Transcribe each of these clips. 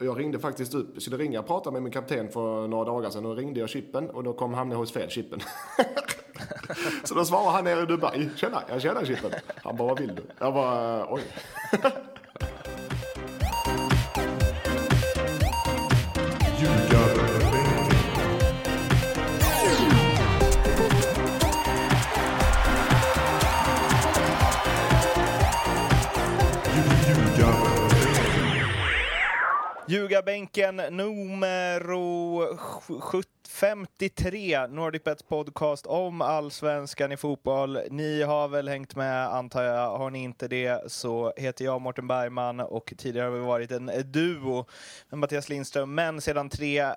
Och jag ringde faktiskt upp, jag skulle ringa och prata med min kapten för några dagar sedan och ringde jag chippen och då kom han hos fel chippen. så då svarade han nere i Dubai. Tjena, jag känner chippen. Han bara, vad vill du? Jag bara, oj. Ljugarbänken numero 53, NordicBets podcast om allsvenskan i fotboll. Ni har väl hängt med antar jag. Har ni inte det så heter jag Mårten Bergman och tidigare har vi varit en duo med Mattias Lindström. Men sedan tre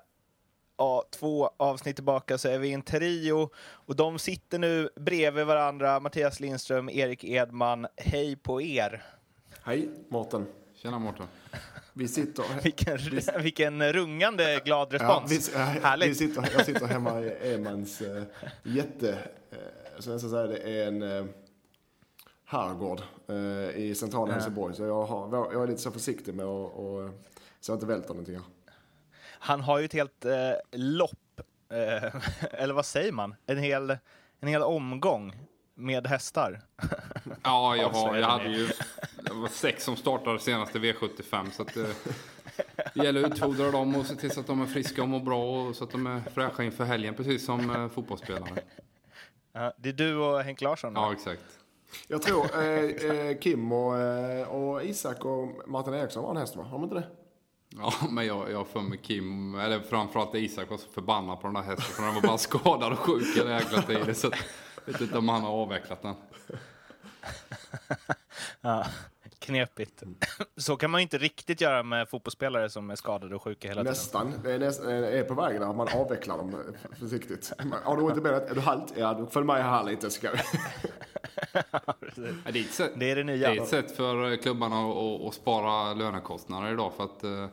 ja, två avsnitt tillbaka så är vi en trio och de sitter nu bredvid varandra. Mattias Lindström, Erik Edman. Hej på er! Hej, Mårten. Tjena Mårten. Vi sitter... Vilken, vilken rungande glad respons. Ja, vi, Härligt. Vi sitter, jag sitter hemma i Emans äh, jätte... Äh, så jag ska säga det är en äh, herrgård äh, i centrala Helsingborg. Så jag, har, jag är lite så försiktig med att och, så jag inte välter någonting. Här. Han har ju ett helt eh, lopp, eller vad säger man? En hel, en hel omgång med hästar. Ja, jag, har, jag hade ju det var sex som startade senaste V75. Så att, eh, det gäller att utfodra dem och se till så att de är friska och mår bra och så att de är fräscha inför helgen, precis som eh, fotbollsspelare. Ja, det är du och Henk Larsson? Ja, exakt. Jag tror eh, eh, Kim och, eh, och Isak och Martin Eriksson var en häst, va? Har de inte det? Ja, men jag, har för mig Kim, eller framförallt Isak var så förbannad på den där hästen. För den var bara skadad och sjuk hela jäkla tiden. Så att, vet inte om han har avvecklat den. Ja, knepigt. Så kan man ju inte riktigt göra med fotbollsspelare som är skadade och sjuka hela tiden. Nästan. Det är, är på vägen att man avvecklar dem eh, försiktigt. Har du inte med Är du halt? Ja, du följ med här lite. Ska vi. Ja, det, är ett sätt, Det är det nya. Det är ett sätt för klubbarna att, att, att spara lönekostnader idag. För att eh,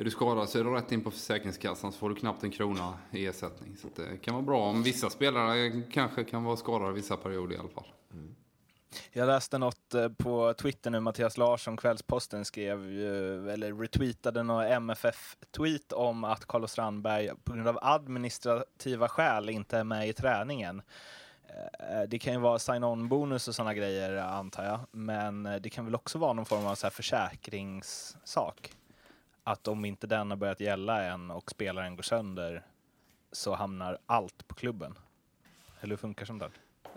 är du skadad så är du rätt in på Försäkringskassan så får du knappt en krona i ersättning. Så det kan vara bra om vissa spelare kanske kan vara skadade vissa perioder i alla fall. Mm. Jag läste något eh, på Twitter nu, Mattias Larsson, Kvällsposten skrev eller retweetade någon MFF-tweet om att Carlos Strandberg på grund av administrativa skäl inte är med i träningen. Eh, eh, det kan ju vara sign-on-bonus och sådana grejer antar jag, men det kan väl också vara någon form av så här försäkringssak. Att om inte den har börjat gälla än och spelaren går sönder så hamnar allt på klubben. Eller hur funkar sånt där?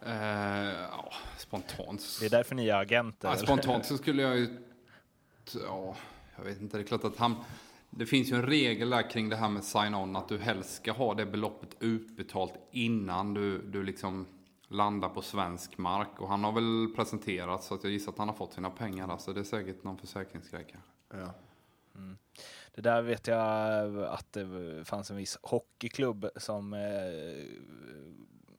Eh, ja, spontant. Det är därför ni är agenter. Ja, spontant så skulle jag ju... Ja, jag vet inte. Det är klart att han... Det finns ju en regel där kring det här med sign-on. Att du helst ska ha det beloppet utbetalt innan du, du liksom landar på svensk mark. Och han har väl presenterat så att jag gissar att han har fått sina pengar där. Så det är säkert någon försäkringsgrej kanske. Ja. Mm. Det där vet jag att det fanns en viss hockeyklubb som eh,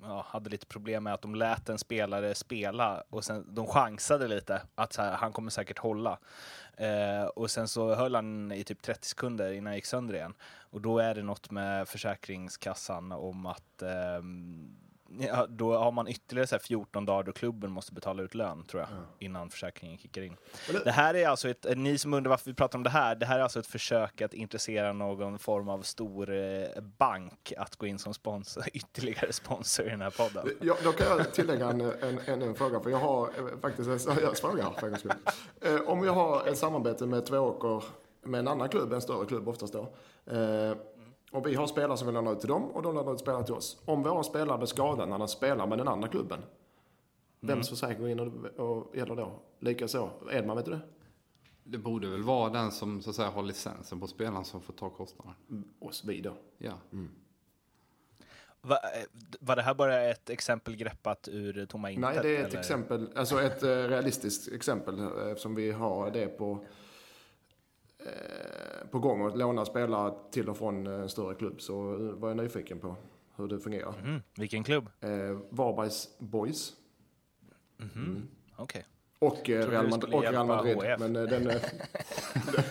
ja, hade lite problem med att de lät en spelare spela och sen de chansade lite att så här, han kommer säkert hålla. Eh, och sen så höll han i typ 30 sekunder innan han gick sönder igen. Och då är det något med Försäkringskassan om att eh, Ja, då har man ytterligare så här 14 dagar då klubben måste betala ut lön, tror jag, innan försäkringen kickar in. Det- här är alltså ett, ni som undrar varför vi pratar om det här, det här är alltså ett försök att intressera någon form av stor eh, bank att gå in som sponsor, ytterligare sponsor i den här podden. Ja, då kan jag tillägga en, en, en, en fråga, för jag har eh, faktiskt en seriös fråga för en skull. Eh, Om jag har ett samarbete med Tvååker, med en annan klubb, en större klubb oftast då, eh, och vi har spelare som vill låna ut till dem och de lånar ut spelare till oss. Om våra spelare blir skadade när de spelar med den andra klubben, vems försäkring gäller då? Likaså, Edman, vet du det? Det borde väl vara den som så att säga har licensen på spelaren som får ta kostnaden. Oss, vi då. Ja. Va, eh, var det här bara ett exempel greppat ur tomma intet? Nej, det är ett eller? exempel, alltså ett eh, realistiskt exempel eh, eftersom vi har det på, eh, på gång att låna spelare till och från en större klubb så eh, var jag nyfiken på hur det fungerar. Mm, vilken klubb? Eh, Varbergs Boys Okej. och, eh, du Real, Mad- skulle och Real Madrid. HF. Men eh, den, eh,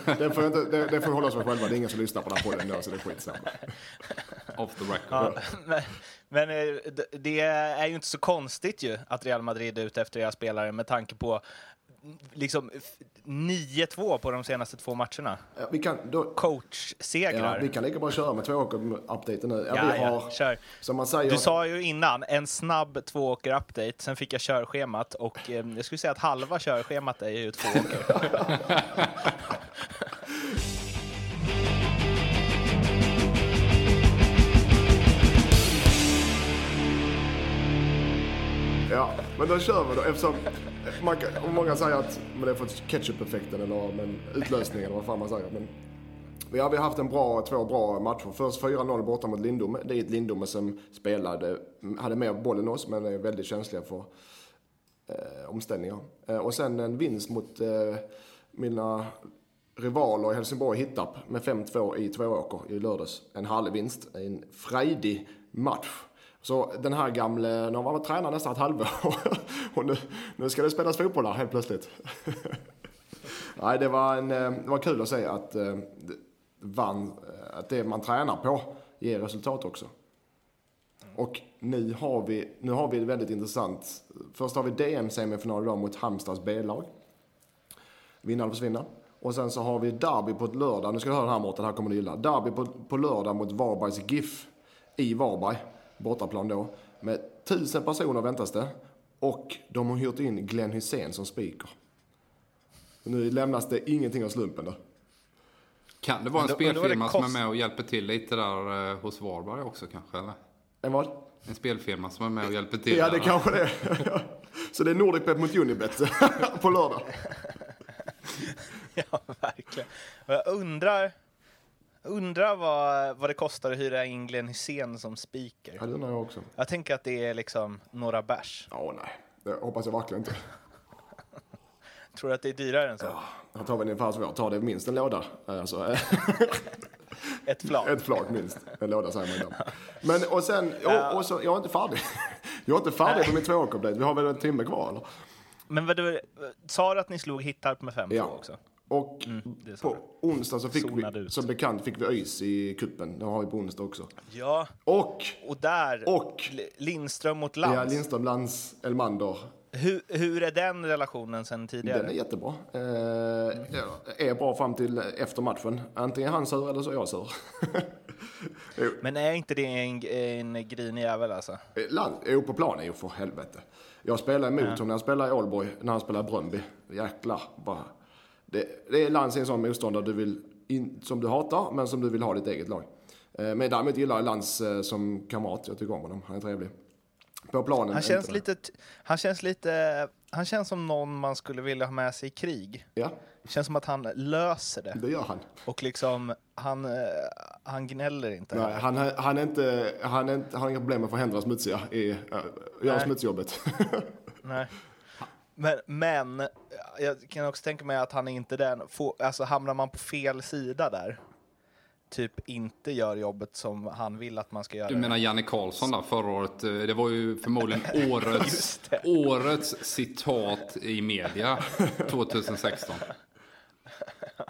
den, får jag inte, den, den får vi hålla oss för själva. Det är ingen som lyssnar på den här podden då, så det är skitsamma. Off the record. Ja, men men eh, det är ju inte så konstigt ju att Real Madrid är ute efter era spelare med tanke på liksom f- 9-2 på de senaste två matcherna. Ja, Vi kan, då, ja, Coach-segrar. vi kan lika bra köra med tvååker-updaten nu. Ja, Ja, vi ja, har, kör. som man säger, Du sa ju innan, en snabb tvååker-update, sen fick jag körschemat och eh, jag skulle säga att halva körschemat är ju tvååker. Ja, men då kör vi då eftersom man många säger att men det är för ketchup-effekten eller men utlösningen eller vad fan man säger. Men vi har, vi har haft en bra, två bra matcher. Först 4-0 borta mot Lindome. Det är ett Lindome som spelade, hade mer boll än oss men är väldigt känsliga för eh, omställningar. Eh, och sen en vinst mot eh, mina rivaler i Helsingborg Hittarp med 5-2 i Tvååker i lördags. En härlig vinst. En frejdig match. Så den här gamle, nu har han varit tränare nästan ett halvår och nu, nu ska det spelas fotboll här helt plötsligt. Nej, det var, en, eh, det var kul att se att, eh, det vann, eh, att det man tränar på ger resultat också. Och nu har vi, nu har vi det väldigt intressant. Först har vi DM-semifinal idag mot Halmstads B-lag. Vinna eller försvinna. Och sen så har vi derby på ett lördag. Nu ska du höra den här Mårten, här kommer du gilla. Derby på, på lördag mot Varbergs GIF i Varberg. Bortaplan då. Med tusen personer väntas det. Och de har hyrt in Glenn Hysén som speaker. Nu lämnas det ingenting av slumpen där. Kan det vara en då- då spelfirma som är med och hjälper till lite där eh, hos Varberg också kanske? Eller? En vad? En spelfirma som är med och hjälper till? Ja, det där. kanske det är. Så det är Nordicbet mot Unibet på lördag. ja, verkligen. Och jag undrar, undrar vad, vad det kostar att hyra in Glenn Hysén som speaker. Ja, det undrar jag också. Jag tänker att det är liksom några bärs. Ja, nej. Det hoppas jag verkligen inte. Tror du att det är dyrare än så? Jag tar väl ungefär så jag tar det minst en låda. Alltså, Ett flak? ett flak minst. En låda säger man ibland. Men och sen, och, och så, jag är inte färdig. Jag är inte färdig på min tvååker-update. Vi har väl en timme kvar eller? Men vad du, sa du att ni slog Hittarp med 5-2 Ja. också? Och sa på onsdag så fick Zonade vi, ut. som bekant, fick vi ÖIS i kuppen. Det har vi på onsdag också. Ja, Och, och där, Och- Lindström mot ja, Lantz. Lindström, Lantz, Elmander. hur, hur är den relationen sen tidigare? Den är jättebra. Eh, Är bra fram till efter matchen. Antingen är han sur eller så är jag sur. Men är inte det en, en grinig jävel alltså? Land, jo, på plan är ju för helvete. Jag spelar emot honom när han spelar i Ålborg, när han spelar i Bröndby. Jäklar, bara. Det, det är Lantz en sån motståndare du vill in, som du hatar, men som du vill ha ditt eget lag. Eh, Men däremot gillar jag Lantz eh, som kamrat. Jag tycker om honom. Han är trevlig. På planen. Han känns, lite, han känns lite... Han känns som någon man skulle vilja ha med sig i krig. Ja, Känns som att han löser det. det gör han. Och liksom, han, eh, han gnäller inte. Nej, han, han, är inte, han, är inte, han har inga problem med att få händerna smutsiga i göra smutsjobbet. Nej. Men, men jag kan också tänka mig att han är inte den, få, alltså hamnar man på fel sida där, typ inte gör jobbet som han vill att man ska göra. Du menar Janne Karlsson där förra året? eh, Det var ju förmodligen årets, årets citat i media 2016.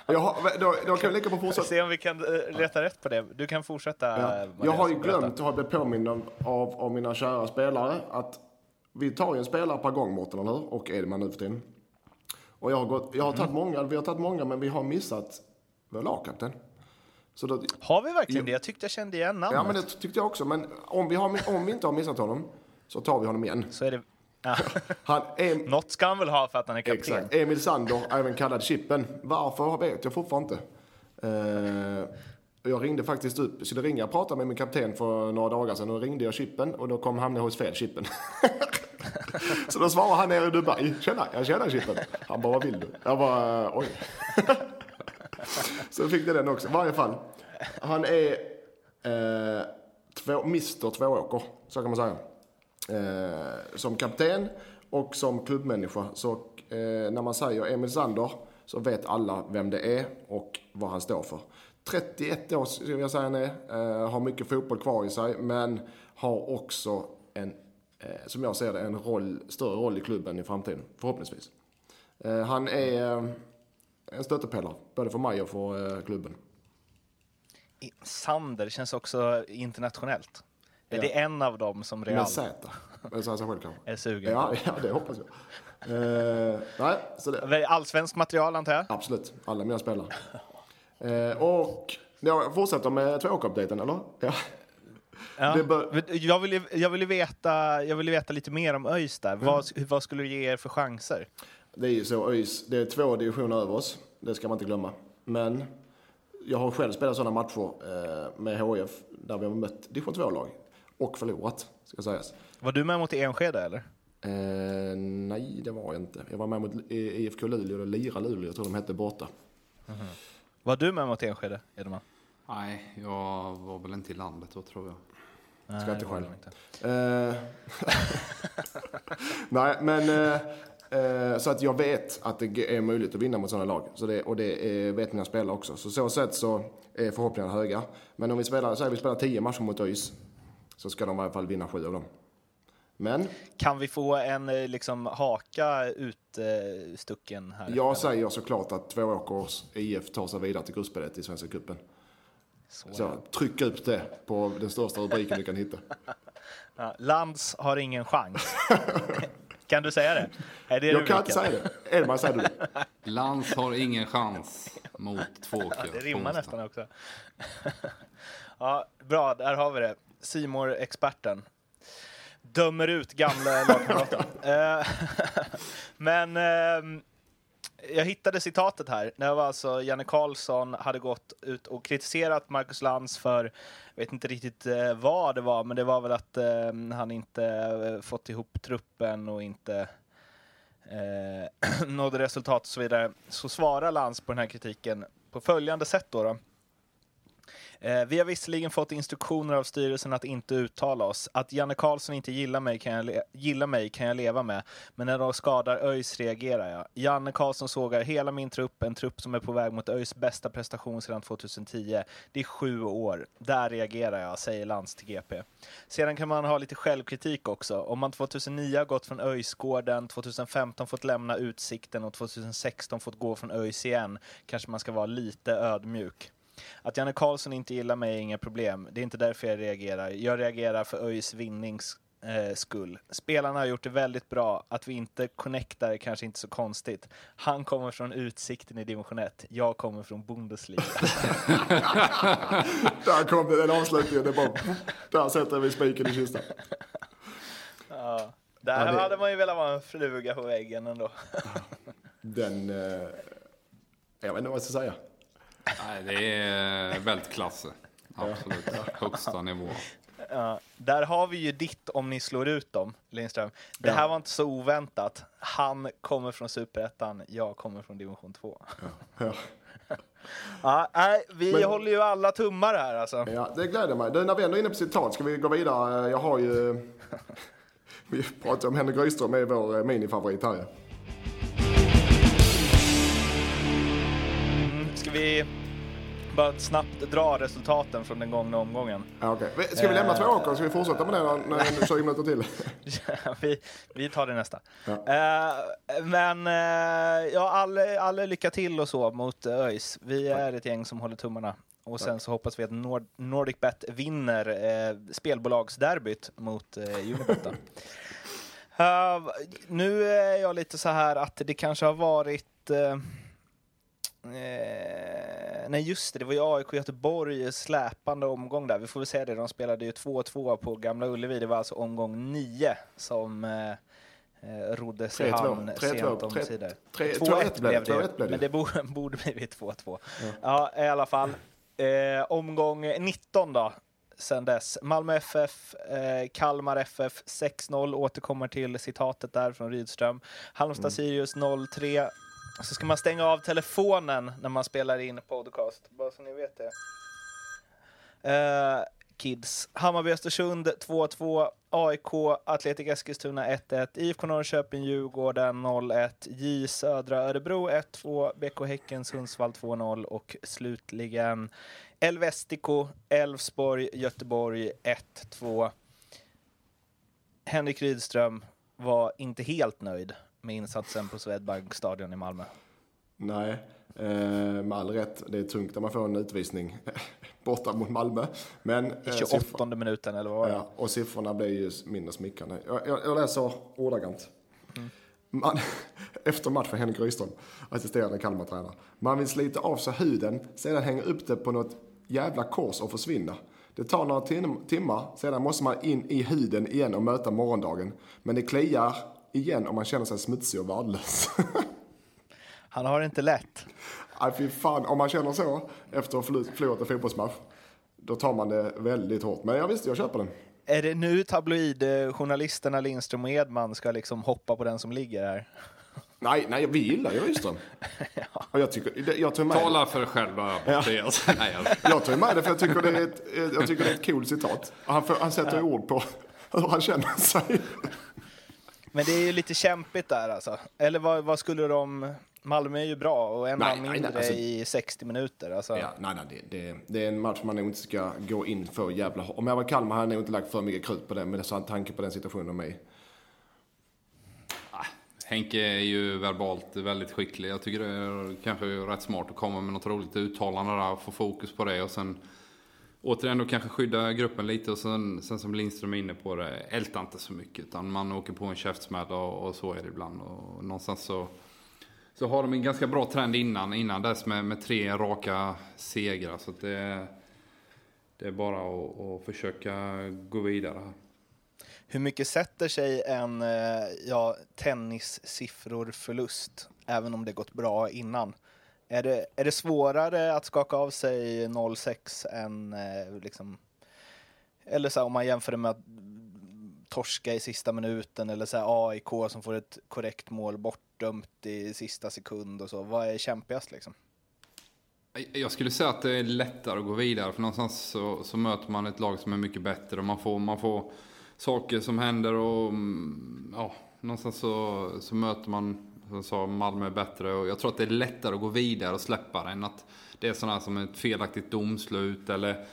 jag har, då, då kan vi lika på fortsätta. Se om vi kan eh, leta rätt på det. Du kan fortsätta. Ja. Jag har ju glömt och har blivit påmind av, av mina kära spelare att vi tar ju en spelare per gång, Mårten, eller hur? Och Edman nu för tiden. Och jag har, gått, jag har tagit många, vi har tagit många, men vi har missat vår lagkapten. Så då, Har vi verkligen det? Jag tyckte jag kände igen namnet. ja, men det tyckte jag också. Men om vi, har, om vi inte har missat honom så tar vi honom igen. Så är det... Ja. Han är, Något ska han väl ha för att han är kapten? Exakt. Emil Sander, även kallad Chippen. Varför vet jag fortfarande inte. Eh, jag ringde faktiskt upp, jag skulle ringa och prata med min kapten för några dagar sedan. Då ringde jag Chippen och då kom han hos fel Chippen. Så då svarar han nere i Dubai. Tjena, jag känner Chippen. Han bara, vad vill du? Jag bara, oj. Så fick det den också. I varje fall. Han är eh, två, Mr Tvååker, så kan man säga. Eh, som kapten och som klubbmänniska. Så eh, när man säger Emil Sander så vet alla vem det är och vad han står för. 31 år skulle jag säga han är. Eh, har mycket fotboll kvar i sig men har också en, som jag ser det, en roll, större roll i klubben i framtiden. Förhoppningsvis. Eh, han är eh, en stöttepelare, både för mig och för eh, klubben. Sander känns också internationellt. Är Ja. det en av dem som Real Med Z. Säger sig själv kanske. är sugen Ja, ja, det hoppas jag. Eh, nej, så det, Allsvensk material antar jag? absolut. Alla mina spelare. Eh, och jag fortsätter med tvååker-updaten, eller? Ja. Ja. Bör- Jag, vill, jag, vill ju veta, jag vill ju veta lite mer om ÖIS där. Mm. Vad, vad skulle du ge er för chanser? Det är ju så, ÖIS, det är två divisioner över oss. Det ska man inte glömma. Men jag har själv spelat sådana matcher eh, med HF där vi har mött division 2-lag och förlorat, ska sägas. Var du med mot Enskede eller? Eh, nej, det var jag inte. Jag var med mot IFK Luleå, eller Lira Luleå, jag tror de hette borta. Var du med mot Enskede, Edelman? Nej, jag var väl inte i landet då tror jag. Nej, Ska inte det var själv. inte. Eh, nej, men eh, eh, så att jag vet att det är möjligt att vinna mot sådana lag. Så det, och det vet mina spelare också. Så så sätt så är förhoppningarna höga. Men om vi spelar, säg vi spelar tio matcher mot ÖIS så ska de i alla fall vinna sju av dem. Men Kan vi få en eh, liksom, haka utstucken här? jag säger såklart att Tvååkers IF tar sig vidare till gruppspelet i Svenska cupen. Så. Så tryck upp det på den största rubriken du kan hitta. Ja, Lands har ingen chans. kan du säga det? Är det Jag kan rubriken? inte säga det. Edman säger du det. Lans har ingen chans mot Tvååker. Ja, det rimmar nästan också. ja, bra, där har vi det. simor experten Dömer ut gamla lagkamrater. Eh, Men ehm, jag hittade citatet här. Det var alltså Janne Karlsson hade gått ut och kritiserat Marcus Lantz för, jag vet inte riktigt eh, vad det var, men det var väl att eh, han inte eh, fått ihop truppen och inte eh, nådde resultat och så vidare. Så svarar Lantz på den här kritiken på följande sätt då. då. Eh, vi har visserligen fått instruktioner av styrelsen att inte uttala oss. Att Janne Karlsson inte gillar mig, kan jag le- gillar mig kan jag leva med, men när de skadar ÖIS reagerar jag. Janne Karlsson sågar hela min trupp, en trupp som är på väg mot ÖIS bästa prestation sedan 2010. Det är sju år. Där reagerar jag, säger Lantz till GP. Sedan kan man ha lite självkritik också. Om man 2009 har gått från ÖIS-gården, 2015 fått lämna Utsikten och 2016 fått gå från ÖIS igen, kanske man ska vara lite ödmjuk. Att Janne Karlsson inte gillar mig är inga problem. Det är inte därför jag reagerar. Jag reagerar för ÖIS vinnings eh, skull. Spelarna har gjort det väldigt bra. Att vi inte connectar är kanske inte så konstigt. Han kommer från Utsikten i division 1. Jag kommer från Bundesliga. Där kom det, den avslutningen. Det bara, där sätter vi spiken i kistan. ja. Där Ja, det- hade man ju velat vara en fluga på väggen ändå. Den... Eh, jag vet inte vad jag ska säga. Nej, det är vältklasse. Absolut. Högsta nivå. Ja, där har vi ju ditt om ni slår ut dem, Lindström. Det här Ja. var inte så oväntat. Han kommer från superettan, jag kommer från division 2. Ja. Ja, nej, vi Men- håller ju alla tummar här alltså. Ja, det gläder mig. Du, när vi ändå är inne på citat, ska vi gå vidare? Jag har ju... Vi pratar om Henrik Rydström, är vår eh, minifavorit här Ska vi bara snabbt dra resultaten från den gångna omgången? Ja, okej. Ska vi lämna två åker? Ska vi fortsätta med det när- när 20 minuter till? vi, vi tar det nästa. Ja. Eh, men uh, ja, all, all lycka till och så mot ÖIS. Vi är ett gäng som håller tummarna. Och sen så hoppas vi att Nord NordicBet vinner uh, spelbolagsderbyt mot uh, Unibet. Eh, nu är jag lite så här att det kanske har varit eh, Eh, nej just det, det var ju AIK Göteborg släpande omgång där. Vi får väl säga det, de spelade ju 2-2 på Gamla Ullevi. Det var alltså omgång 9 som eh, eh, roddes i 3-2, hamn 3-2, sent om 3-2, sidor. 3-1 2-1 blev det, 2-1 det, men det borde, borde blivit 2-2. Ja. i alla fall. Eh, omgång 19 då, sen dess. Malmö FF, eh, Kalmar FF 6-0, återkommer till citatet där från Rydström. Halmstad Sirius 0-3. Så ska man stänga av telefonen när man spelar in podcast, bara så ni vet det. Uh, kids. Hammarby Östersund 2-2. AIK, Atletic Eskilstuna 1-1. IFK Norrköping, Djurgården 0-1. J Södra Örebro 1-2. BK Häcken, Sundsvall 2-0. Och slutligen Elvestico, Elfsborg, Göteborg 1-2. Henrik Rydström var inte helt nöjd med insatsen på Swedbank stadion i Malmö. Nej, eh, med all rätt. Det är tungt när man får en utvisning borta mot Malmö. Men, I eh, 28 siffror- minuten eller vad var det? ja, och siffrorna blir ju mindre smickrande. Jag, jag, jag läser ordagrant. Man, efter matchen, Henrik Rydström, assisterande Kalmar-tränare. Man vill slita av sig huden, sedan hänga upp det på något jävla kors och försvinna. Det tar några tim timmar, sedan måste man in i huden igen och möta morgondagen. Men det kliar igen om man känner sig smutsig och värdelös. Han har det inte lätt. Nej, fy fan. Om man känner så efter att ha förlorat en fotbollsmatch, då tar man det väldigt hårt. Men jag visste, jag köper den. Är det nu tabloidjournalisterna Lindström och Edman ska liksom hoppa på den som ligger här? Nej, nej, vi gillar ju Rydström. ja. Och jag, tycker, jag tar med Tala för dig själv då. Ja. nej, jag... jag tar med det för jag tycker det är ett, jag tycker det är ett kul citat. Han, för, han sätter ja. ord på hur han känner sig. Men det är ju lite kämpigt där alltså. Eller vad, vad skulle de... Malmö är ju bra och en man mindre nej, alltså, i 60 minuter. Alltså. Ja, nej, nej, det, det, det, är en match man nog inte ska gå in för jävla Om jag var Kalmar hade jag nog inte lagt för mycket krut på det med tanke på den situationen de är i. Henke är ju verbalt väldigt skicklig. Jag tycker det är kanske rätt smart att komma med något roligt uttalande där och få fokus på det och sen återigen då kanske skydda gruppen lite och sen, sen som Lindström är inne på det, älta inte så mycket utan man åker på en käftsmäll och, och, så är det ibland. Och någonstans så, så har de en ganska bra trend innan, innan dess med, med tre raka segrar. Så det, det är bara att, att försöka gå vidare här. Hur mycket sätter sig en eh, ja, tennissiffror-förlust, även om det gått bra innan? Är det, är det svårare att skaka av sig 0-6 än eh, liksom, eller så här, om man jämför det med att torska i sista minuten eller så här, AIK som får ett korrekt mål bortdömt i sista sekund och så. Vad är kämpigast liksom? Jag skulle säga att det är lättare att gå vidare för någonstans så, så möter man ett lag som är mycket bättre och man får, man får saker som händer och mm, ja, någonstans så, så möter man som sa Malmö är bättre och jag tror att det är lättare att gå vidare och släppa det än att det är sådana som ett felaktigt domslut eller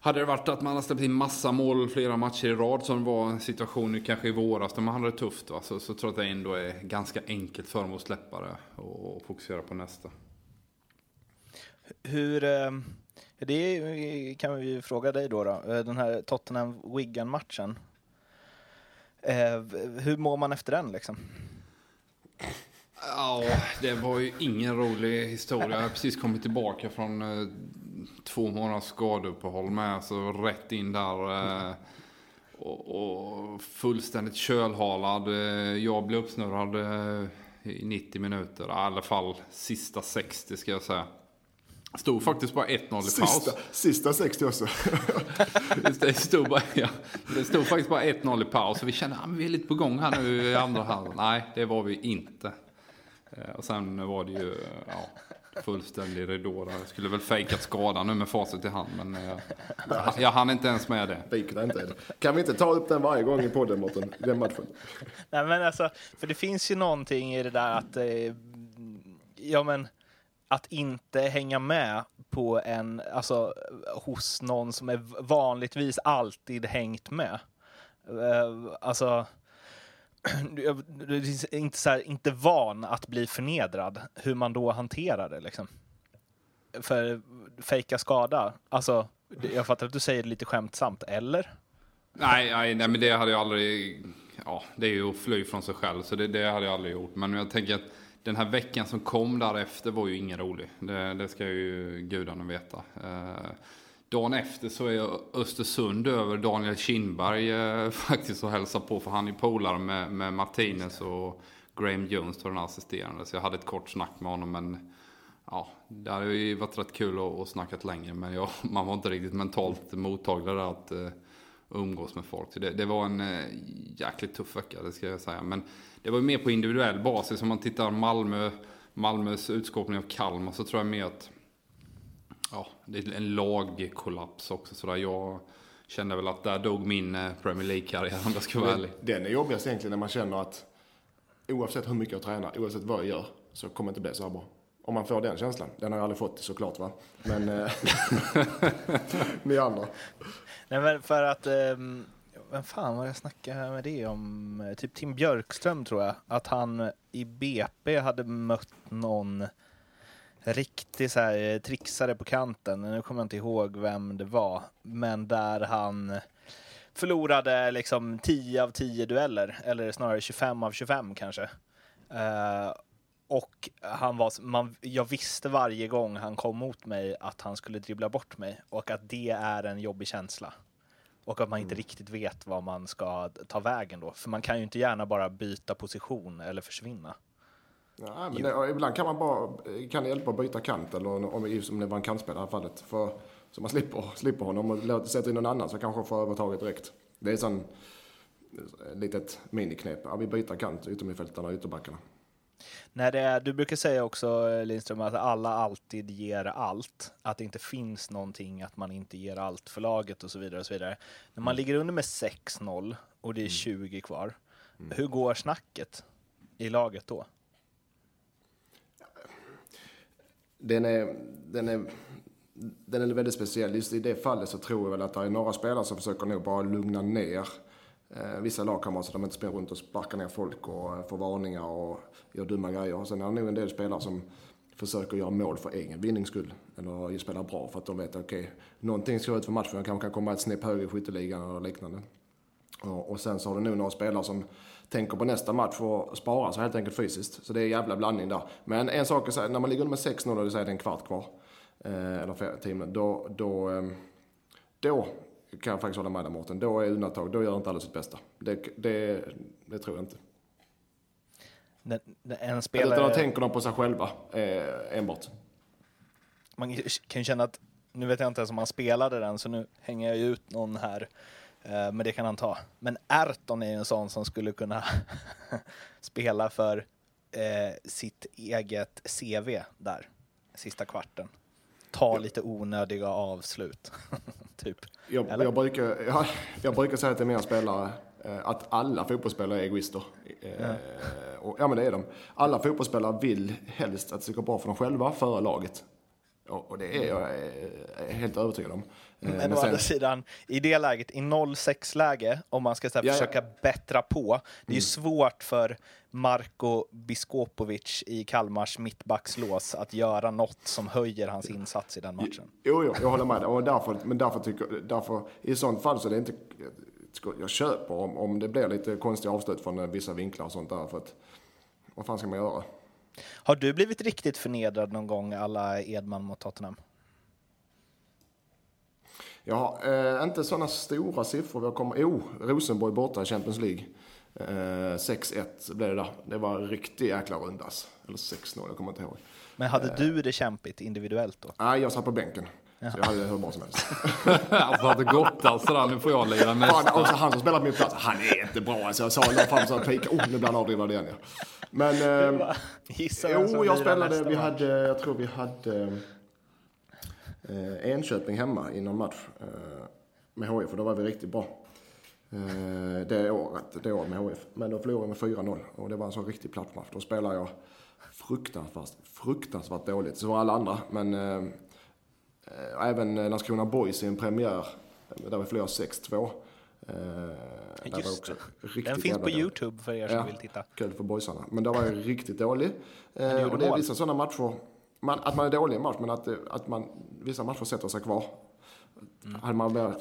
hade det varit att man hade släppt in massa mål flera matcher i rad som var en situation kanske i våras där man hade det tufft va? Så, så tror jag att det ändå är ganska enkelt för dem att släppa det och, och fokusera på nästa. Hur, eh, det kan vi ju fråga dig då, då. Eh, den här Tottenham-Wigan-matchen. Eh, hur mår man efter den liksom? Ja, det var ju ingen rolig historia. Jag har precis kommit tillbaka från eh, två månaders skadeuppehåll med. Så rätt in där. Eh, och, och, fullständigt kölhalad. Eh, jag blev uppsnurrad eh, i 90 minuter. I alla fall sista 60 ska jag säga. Stod faktiskt bara 1-0 i paus. Sista, sista 60 också. det, stod bara, ja, det stod faktiskt bara 1-0 i paus. Och vi kände att ah, vi är lite på gång här nu i andra halvan. Nej, det var vi inte. Eh, och sen var det ju ja, fullständig ridå där. Jag skulle väl fejkat skadan nu med facit i hand, men jag, eh, jag hann inte ens med det. Inte. Kan vi inte ta upp den varje gång i podden, Mårten? Den matchen. Nej, men alltså, för det finns ju någonting i det där att, eh, ja men, att inte hänga med på en, alltså hos någon som är vanligtvis alltid hängt med. Eh, alltså, du är inte, så här, inte van att bli förnedrad, hur man då hanterar det liksom. För fejka skada, alltså, jag fattar att du säger det lite skämtsamt, eller? Nej, nej, nej, men det hade jag aldrig, ja, det är ju att fly från sig själv, så det, det hade jag aldrig gjort. Men jag tänker att den här veckan som kom därefter var ju ingen rolig. Det, det ska ju gudarna veta. Eh, dagen efter så är Östersund över Daniel Kindberg eh, faktiskt och hälsar på. För han är polare med, med Martinez och Graham Jones, den assisterande. Så jag hade ett kort snack med honom. Men ja, det hade ju varit rätt kul att, att snacka längre. Men jag, man var inte riktigt mentalt mottaglig där att eh, uh, umgås med folk. Så det, det var en uh, jäkligt tuff vecka, det ska jag säga. Men det var mer på individuell basis. Om man tittar Malmö, Malmös utskåpning av Kalmar så tror jag mer att ja, det är en lagkollaps också. Så där jag kände väl att där dog min eh, Premier League-karriär om jag ska vara ärlig. Den är jobbigast egentligen när man känner att oavsett hur mycket jag tränar, oavsett vad jag gör, så kommer det inte bli så här bra. Om man får den känslan. Den har jag aldrig fått såklart va. Men eh, ni andra. Nej men för att, um, vem fan var jag snackade med det om? Typ Tim Björkström tror jag. Att han i BP hade mött någon riktig så här eh, trixare på kanten. Nu kommer jag inte ihåg vem det var, men där han förlorade liksom 10 av 10 dueller, eller snarare 25 av 25 kanske. Uh, och han var, man, jag visste varje gång han kom mot mig att han skulle dribbla bort mig och att det är en jobbig känsla. Och att man inte mm. riktigt vet vad man ska ta vägen då. För man kan ju inte gärna bara byta position eller försvinna. Ja, men det, ibland kan man bara kan det hjälpa att byta kant eller om, om det var en kantspelare i det här fallet. För, så man slipper, slipper honom och sätter in någon annan som kanske får övertaget direkt. Det är ett sånt litet miniknep. Ja, vi byter kant, yttermittfältarna och ytterbackarna. När det är, du brukar säga också Lindström att alla alltid ger allt. Att det inte finns någonting att man inte ger allt för laget och så vidare. och så vidare. När man mm. ligger under med 6-0 och det är 20 mm. kvar. Mm. Hur går snacket i laget då? Den är, den är, den är väldigt speciell. Just i det fallet så tror jag väl att det är några spelare som försöker nog bara lugna ner eh, vissa lagkamrater så de inte springer runt och sparkar ner folk och eh, får varningar och gör dumma grejer. Sen är det nog en del spelare som försöker göra mål för egen vinnings skull. Eller spela bra för att de vet att okej, okay, någonting ska ut för matchen. Jag kanske kan komma ett snäpp högre i skytteligan eller liknande. Och, och sen så har du nog några spelare som tänker på nästa match och spara sig helt enkelt fysiskt. Så det är en jävla blandning där. Men en sak är så när man ligger med 6-0 och det är en kvart kvar, eh, eller 10 minuter, då, då, eh, då kan jag faktiskt hålla med dig Mårten. Då är undantag, då gör inte alla sitt bästa. Det, det, det tror jag inte. Den, en spelare... Utan då tänker de på sig själva eh, enbart. Man kan ju känna att, nu vet jag inte ens om han spelade den, så nu hänger jag ut någon här. Eh, men det kan han ta. Men Erton är ju en sån som skulle kunna spela för eh, sitt eget CV där, sista kvarten. Ta lite onödiga avslut, typ. Jag, jag, brukar, jag, jag brukar säga till mina spelare eh, att alla fotbollsspelare är egoister. Eh, ja. Och, ja men det är de. Alla fotbollsspelare vill helst att det ska gå bra för dem själva före laget. Och det är jag helt övertygad om. Eh, men, men å andra sidan, i det läget, i 0-6-läge, om man ska här, ja, försöka bättra på, det är ju mm. svårt för Marko Biskopovic i Kalmars mittbackslås att göra något som höjer hans insats i den matchen. Jo, jo jag håller med. Och därför, men därför tycker, därför, i sånt fall så är det inte, jag köper om, om det blir lite konstiga avslut från vissa vinklar och sånt där. För att, vad fan ska man göra? Har du blivit riktigt förnedrad någon gång alla Edman mot Tottenham? Ja, eh, inte sådana stora siffror. Vi har kommit, jo, Rosenborg borta i Champions League. Eh, 6-1 blev det där. Det var en riktig jäkla rundas. Eller 6-0, jag kommer inte ihåg. Men hade eh, du det kämpigt individuellt då? Nej, jag satt på bänken. Så jag hade det hur bra som helst. alltså hade gått alltså, nu får jag lira mest. Fan, också han som spelar på min plats, han är inte bra. Alltså, jag sa när fram så pika, oh nu blir han avdribbad igen. Ja. Men, eh, jo, jag spelade, vi hade, jag tror vi hade eh, Enköping hemma i någon match eh, med HIF och då var vi riktigt bra. Eh, det året, det året med HIF. Men då förlorade vi med 4-0 och det var en sån riktig plattmatch. Då spelade jag fruktansvärt, fruktansvärt dåligt. Så var alla andra. Men eh, eh även Landskrona Boys i en premiär där vi förlorade 6-2. Eh, Just det. Den finns på Youtube för er som ja, vill titta. Kul för boysarna. Men där var jag riktigt dålig. Eh, och det är vissa sådana matcher man, att man är dålig i en match, men att, att man, vissa matcher sätter sig kvar. Mm. Hade man bara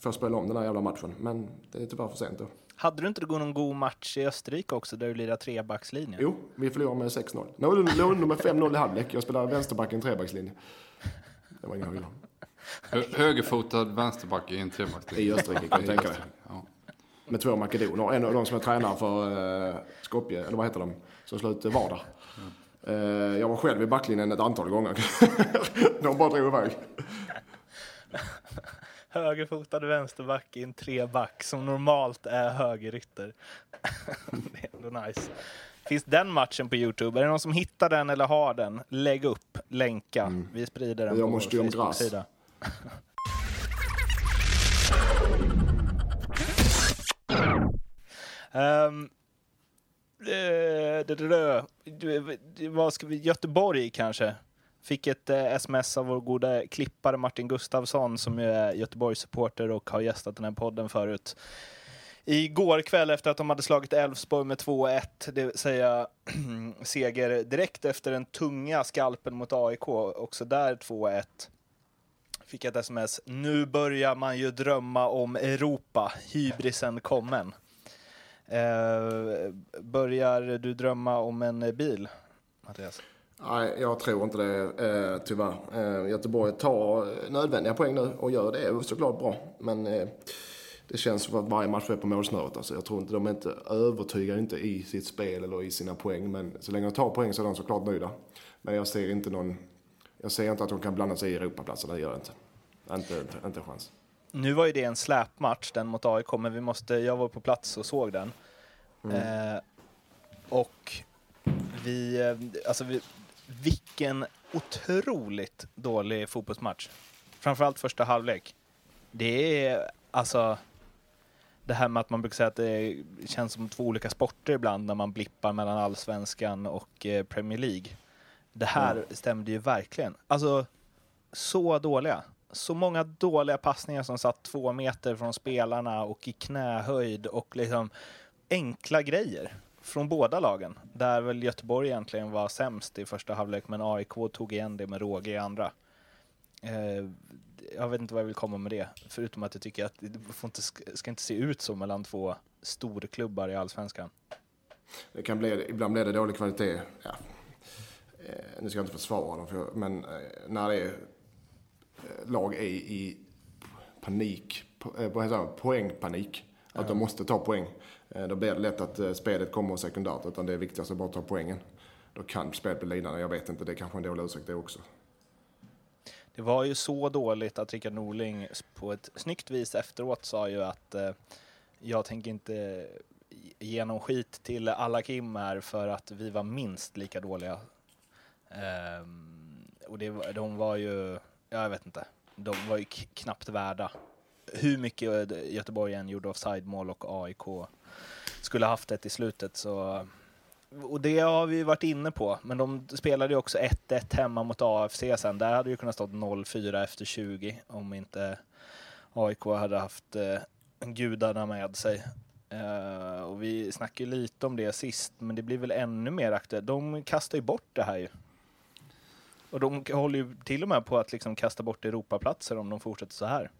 fått spela om den här jävla matchen, men det är tyvärr för sent då. Hade du inte någon god match i Österrike också, där du lirade trebackslinje? Jo, vi förlorade med 6-0. Nu låg under med 5-0 i halvlek. Jag spelade vänsterback i en trebackslinje. Det var inga höjder. Högerfotad vänsterback i en trebackslinje. I Österrike kan du tänka. Ja. Med två makedoner. En av de som är tränare för uh, Skopje, eller vad heter de, som slår ut Varda. Eh, jag var själv i backlinjen ett antal gånger. De bara drog iväg. Högerfotad vänsterback i en treback som normalt är högerytter. det är ändå nice. Finns den matchen på Youtube? Är det någon som hittar den eller har den? Lägg upp, länka. Mm. Vi sprider den jag på vår Facebook-sida. um, vad ska vi, Göteborg kanske? Fick ett eh, sms av vår goda klippare Martin Gustafsson som ju är Göteborgssupporter och har gästat den här podden förut. Igår kväll efter att de hade slagit Elfsborg med 2-1, det vill säga seger direkt efter den tunga skalpen mot AIK, också där 2-1 Fick jag ett sms. Nu börjar man ju drömma om Europa. Hybrisen kommen. Eh, börjar du drömma om en eh, bil, Mattias? Nej, jag tror inte det eh, tyvärr. Eh, Göteborg tar eh, nödvändiga poäng nu och gör det såklart bra. Men eh, det känns som att varje match är på målsnöret. Alltså, jag tror inte de är inte övertygar inte i sitt spel eller i sina poäng. Men så länge de tar poäng så är de såklart nöjda. Men jag ser inte någon... Jag ser inte att de kan blanda sig i Europaplatserna, det gör jag inte. Inte, inte, inte en chans. Nu var ju det en släpmatch, den mot AIK, men vi måste, jag var på plats och såg den. Mm. Eh, och vi, eh, alltså vi, vilken otroligt dålig fotbollsmatch. Framförallt första halvlek. Det är alltså det här med att man brukar säga att det känns som två olika sporter ibland när man blippar mellan allsvenskan och eh, Premier League. Det här mm. stämde ju verkligen. Alltså, så dåliga. Så många dåliga passningar som satt två meter från spelarna och i knähöjd och liksom enkla grejer från båda lagen. Där väl Göteborg egentligen var sämst i första halvlek, men AIK tog igen det med råge i andra. Eh, jag vet inte vad jag vill komma med det, förutom att jag tycker att det får inte, ska inte se ut så mellan två storklubbar i allsvenskan. Det kan bli, ibland blir det dålig kvalitet. Ja. Eh, nu ska jag inte försvara dem, för, men eh, när det är lag är i panik, eh, vad heter det, poängpanik, att de måste ta poäng. Eh, då blir det lätt att eh, spelet kommer sekundärt, utan det är viktigast att bara ta poängen. Då kan spelet bli lidande. Jag vet inte, det är kanske en dålig ursäkt det också. Det var ju så dåligt att Rickard Norling på ett snyggt vis efteråt sa ju att eh, jag tänker inte ge någon skit till alla Kim här för att vi var minst lika dåliga. Um, och det, de var ju, jag vet inte, de var ju knappt värda hur mycket eh, Göteborg än gjorde offside-mål och AIK skulle haft ett i slutet så och det har vi varit inne på, men de spelade ju också 1-1 hemma mot AFC sen. Där hade ju kunnat stått 0-4 efter 20 om inte AIK hade haft eh, gudarna med sig. Uh, och vi snackade lite om det sist, men det blir väl ännu mer aktuellt. De kastar ju bort det här ju. Och de håller ju till och med på att liksom kasta bort Europaplatser om de fortsätter så här.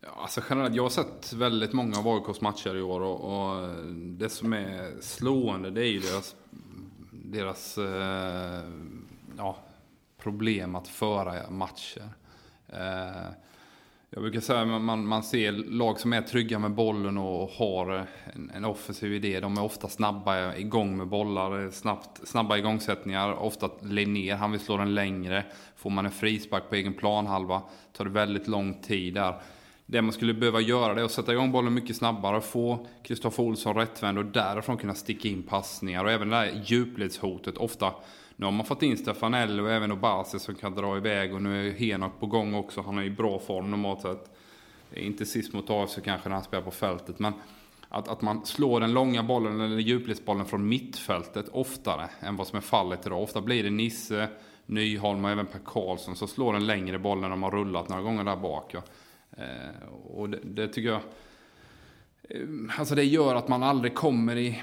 Ja, alltså generellt, jag har sett väldigt många av AIKs matcher i år och, och, det som är slående det är ju deras, deras eh, ja, problem att föra matcher. Eh, jag brukar säga att man, man ser lag som är trygga med bollen och har en, en offensiv idé. De är ofta snabba igång med bollar, snabbt, snabba igångsättningar. Ofta Linnér, han vill slå den längre. Får man en frispark på egen planhalva tar det väldigt lång tid där. Det man skulle behöva göra är att sätta igång bollen mycket snabbare, få Kristoffer Olsson rättvänd och därifrån kunna sticka in passningar. Och även det här djupledshotet. Ofta, nu har man fått in Stefanelli och även Obasi som kan dra iväg. Och nu är Henok på gång också. Han är i bra form normalt sett. Inte sist mot AFC kanske när han spelar på fältet. Men att, att man slår den långa bollen eller djupledsbollen från mittfältet oftare än vad som är fallet idag. Ofta blir det Nisse, Nyholm och även Per Karlsson som slår den längre bollen när de har rullat några gånger där bak. Ja. Eh, och det, det, tycker jag... Eh, alltså det gör att man aldrig kommer i,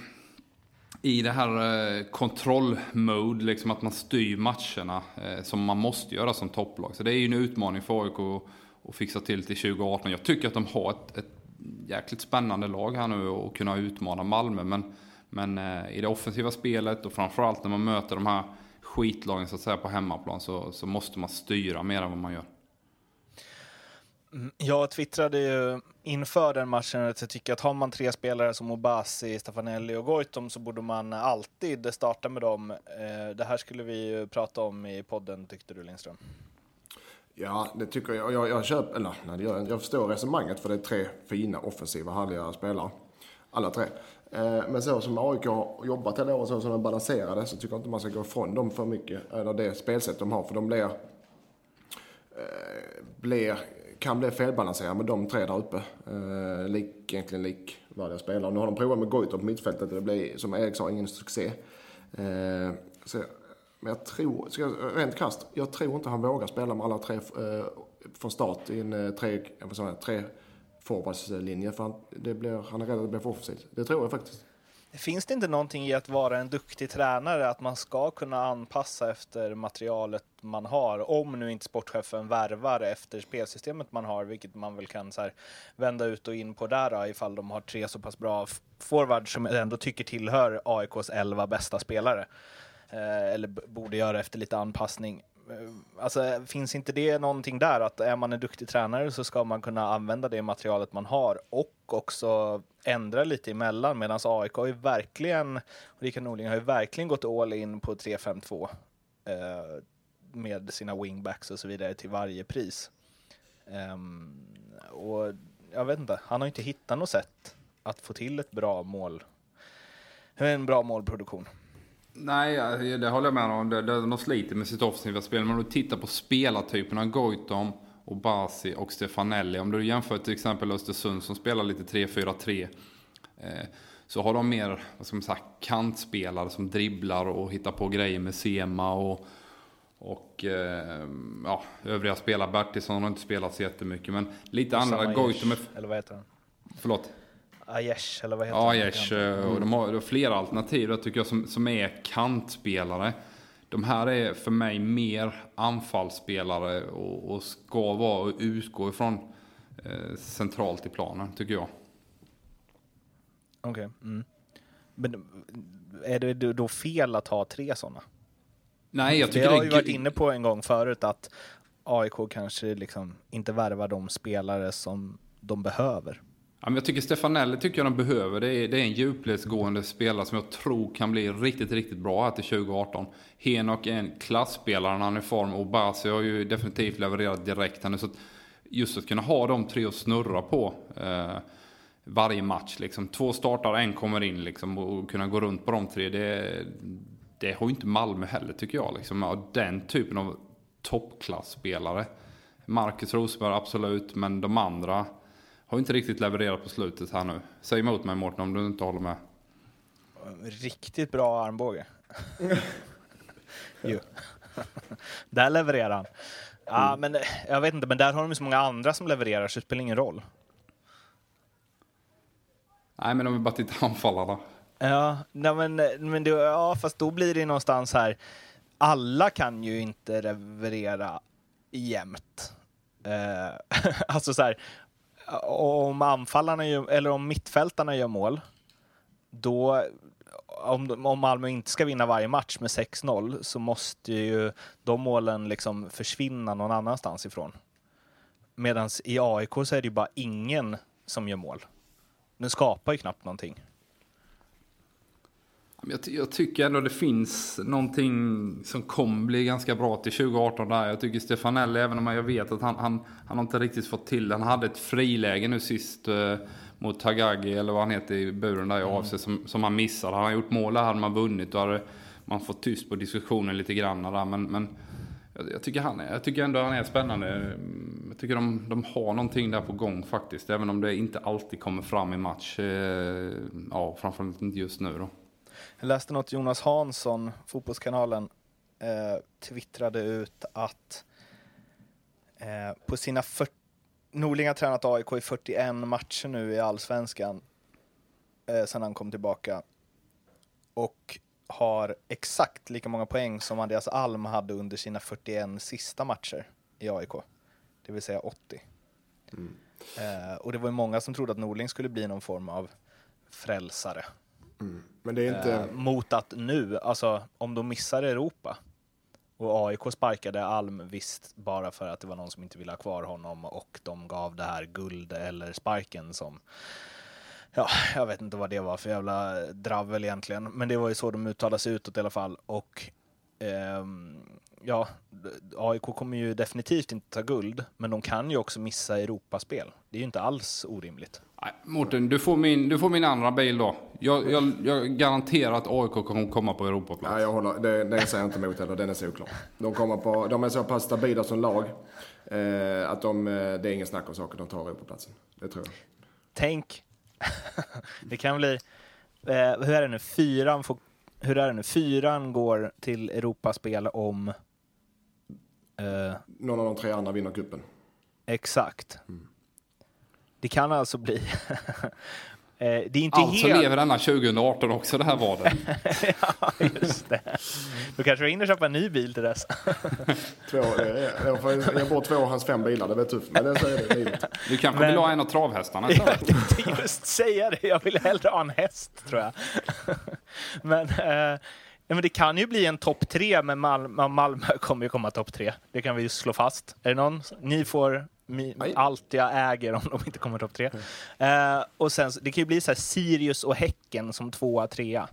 i det här eh, kontrollmode, liksom att man styr matcherna eh, som man måste göra som topplag. Så det är ju en utmaning för AIK att, att fixa till till 2018. Jag tycker att de har ett, ett jäkligt spännande lag här nu och kunna utmana Malmö. Men, men eh, i det offensiva spelet och framförallt när man möter de här skitlagen så att säga på hemmaplan så, så måste man styra mer än vad man gör. Mm, jag twittrade ju inför den matchen att jag tycker att har man tre spelare som Obasi, Stefanelli och Goitom så borde man alltid starta med dem. Eh, det här skulle vi ju prata om i podden tyckte du Lindström. Ja, det tycker jag. Jag, jag, köper, eller, nej, jag, jag förstår resonemanget för det är tre fina, offensiva, härliga spelare. Alla tre. Eh, men så som AIK har jobbat hela året, så som de balanserade, så tycker jag inte man ska gå ifrån dem för mycket. Eller det spelsätt de har, för de blir, eh, blir kan bli felbalanserad med de tre där uppe. Eh, lik, egentligen likvärdiga spelare. Nu har de provat med Goitom på mittfältet och det blir, som Erik sa, ingen succé. Eh, så, men jag tror, ska jag, rent kast, jag tror inte han vågar spela med alla tre eh, från start i en eh, tre, vad säger, tre forwardslinje. För han, det blir, han är rädd att det blir för offensivt. Det tror jag faktiskt. Finns det inte någonting i att vara en duktig tränare, att man ska kunna anpassa efter materialet man har, om nu inte sportchefen värvar efter spelsystemet man har, vilket man väl kan så här, vända ut och in på där då, ifall de har tre så pass bra forwards som jag ändå tycker tillhör AIKs elva bästa spelare. Eh, eller borde göra efter lite anpassning. Eh, alltså, finns inte det någonting där att är man en duktig tränare så ska man kunna använda det materialet man har och också ändra lite emellan medan AIK har ju verkligen, Rickard Norling har ju verkligen gått all in på 3-5-2 eh, med sina wingbacks och så vidare till varje pris. Um, och jag vet inte, han har inte hittat något sätt att få till ett bra mål, en bra målproduktion. Nej, det håller jag med om. De sliter med sitt offensiva spel. Men om du tittar på spelartyperna Goitom, och Basi och Stefanelli. Om du jämför till exempel Östersund som spelar lite 3-4-3. Eh, så har de mer vad ska man säga, kantspelare som dribblar och hittar på grejer med Sema och, och eh, ja, övriga spelare. Bertilsson har inte spelat så jättemycket men lite andra. Goitom är... Eller vad heter han? Förlåt? Aiesh, eller vad heter ja, Aiesh, eh, och de har, de har flera alternativ då, tycker jag som, som är kantspelare. De här är för mig mer anfallsspelare och, och ska vara och utgå ifrån eh, centralt i planen, tycker jag. Okej. Okay. Mm. Men är det då fel att ha tre sådana? Nej, jag tycker det har ju varit inne på en gång förut att AIK kanske liksom inte värvar de spelare som de behöver. Ja, men jag tycker Stefanelli tycker jag de behöver. Det är, det är en djupledsgående spelare som jag tror kan bli riktigt, riktigt bra här till 2018. Henok är en klassspelare när han är i form och Basi har ju definitivt levererat direkt här nu. Så att just att kunna ha de tre att snurra på eh, varje match. Liksom. Två startar, en kommer in liksom, och kunna gå runt på de tre. Det, det har ju inte Malmö heller tycker jag. Liksom. Den typen av toppklassspelare. Marcus Rosenberg absolut, men de andra har inte riktigt levererat på slutet här nu. Säg emot mig Mårten om du inte håller med. Riktigt bra armbåge. jo. där levererar han. Ja, mm. men jag vet inte, men där har de så många andra som levererar så det spelar ingen roll. Nej, men om vi bara tittar anfallarna. Ja, nej, men, men det, ja, fast då blir det någonstans här. Alla kan ju inte leverera jämt. Uh, alltså så här, om anfallarna gör, eller om mittfältarna gör mål, då om, om Malmö inte ska vinna varje match med 6-0 så måste ju de målen liksom försvinna någon annanstans ifrån. Medan i AIK så är det ju bara ingen som gör mål. Den skapar ju knappt någonting. Jag, jag, tycker ändå det finns någonting som kommer bli ganska bra till 2018 där. Jag tycker Stefanelli, även om jag vet att han, han, han har inte riktigt fått till. Han hade ett friläge nu sist eh, mot Tagagi, eller vad han heter i buren där i mm. AFC, som, som han missade. Hade han gjort mål där hade man vunnit. Då hade man fått tyst på diskussionen lite grann där. Men, men jag, jag, tycker han är, jag tycker ändå han är spännande. Jag tycker de, de har någonting där på gång faktiskt. Även om det inte alltid kommer fram i match. Eh, ja, framförallt inte just nu då. Jag läste något Jonas Hansson, Fotbollskanalen, eh, twittrade ut att eh, på sina 40, Norling har tränat AIK i 41 matcher nu i allsvenskan eh, sedan han kom tillbaka och har exakt lika många poäng som Andreas Alm hade under sina 41 sista matcher i AIK, det vill säga 80. Mm. Eh, och det var ju många som trodde att Norling skulle bli någon form av frälsare Mm. Men det är inte... Eh, mot att nu, alltså om de missar Europa och AIK sparkade Alm visst bara för att det var någon som inte ville ha kvar honom och de gav det här guld eller sparken som Ja, jag vet inte vad det var för jävla dravel egentligen, men det var ju så de uttalade sig utåt i alla fall. Och eh, ja, AIK kommer ju definitivt inte ta guld, men de kan ju också missa Europaspel. Det är ju inte alls orimligt. Nej, Mårten, du får, min, du får min andra bil då. Jag, jag, jag garanterar att AIK kommer komma på Europaplats. Nej, jag håller, det, det säger jag inte emot heller. Den är solklar. De, kommer på, de är så pass stabila som lag eh, att de, eh, det är ingen snack om saker. De tar Europaplatsen. Det tror jag. Tänk. det kan bli... Eh, hur är det nu? Fyran får, hur är det nu? Fyran går till Europaspel om... Eh, Någon av de tre andra vinner kuppen. Exakt. Mm. Det kan alltså bli det är inte Alltså helt... lever denna 2018 också, det här vadet. ja, just det. Då kanske du hinner köpa en ny bil till dess. Två, eh, jag får ge bort två av hans fem bilar, det blir tufft. Men det, livet. Du kanske Men- vill ha en av travhästarna Jag tänkte just säga det. Jag vill hellre ha en häst, tror jag. Men, eh, ja, men det kan ju bli en topp tre, men Malmö, Malmö kommer ju komma topp tre. Det kan vi ju slå fast. Är det någon? Ni får. Allt jag äger om de inte kommer topp tre. Eh, och sen, det kan ju bli så här Sirius och Häcken som tvåa, trea.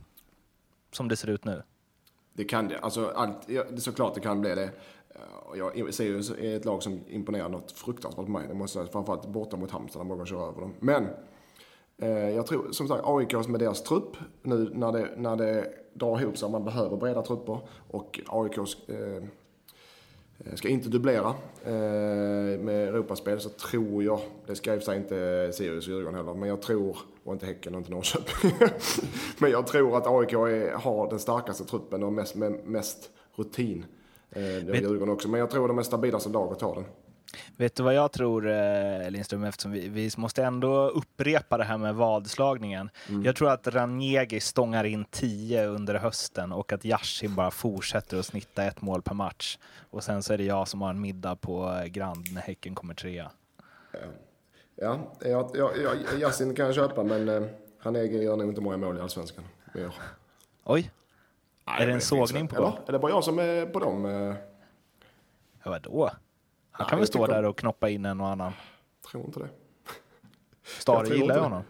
Som det ser ut nu. Det kan det. Alltså, allt, ja, det är såklart det kan bli det. Eh, Jag ser ju är ett lag som imponerar något fruktansvärt på mig. Det måste. Framförallt borta mot Halmstad, där många kör över dem. Men eh, jag tror, som sagt, AIK med deras trupp, nu när det, när det drar ihop sig, man behöver breda trupper och AIK eh, ska inte dubblera eh, med Europaspel så tror jag, det ska i och för sig inte Sirius och Djurgården heller, men jag tror, och inte Häcken och inte Norrköping, men jag tror att AIK är, har den starkaste truppen och mest, med mest rutin. Eh, det har Djurgården också, men jag tror de är stabilaste lag att ta den. Vet du vad jag tror, eh, Lindström, eftersom vi, vi måste ändå upprepa det här med vadslagningen. Jag tror att Ranjegi stångar in 10 under hösten och att Yashin bara fortsätter att snitta ett mål per match. Och sen så är det jag som har en middag på eh, Grand när Häcken kommer trea. Ja, jag, jag, jag, Yasin kan jag köpa, men eh, han äger gör nog inte många mål i Allsvenskan. år. Oj, Nej, är det en sågning på Eller? gång? Är det bara jag som är på dem? Eh, Ja, vadå? Han Ja, kan väl jag stå där och knoppa in en och annan. tror inte det. Stare Jag gillar ju det. honom.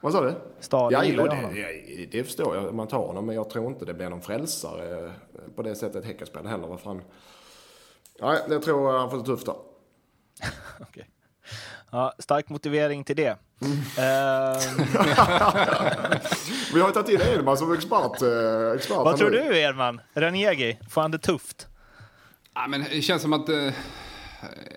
Vad sa du? Stare Ja, gillar ju honom. det, ja, det förstår jag. Man tar honom, men jag tror inte det blir någon frälsare eh, på det sättet Häcken spelar heller. Vad fan. Nej, det tror jag han får det tufft då. Okej. Ja, stark motivering till det. Mm. Vi har tagit in Edman som expert. eh, expert vad tror nu. du, Edman? Ranjegi, får han det tufft? Ja, men det känns som att... Eh,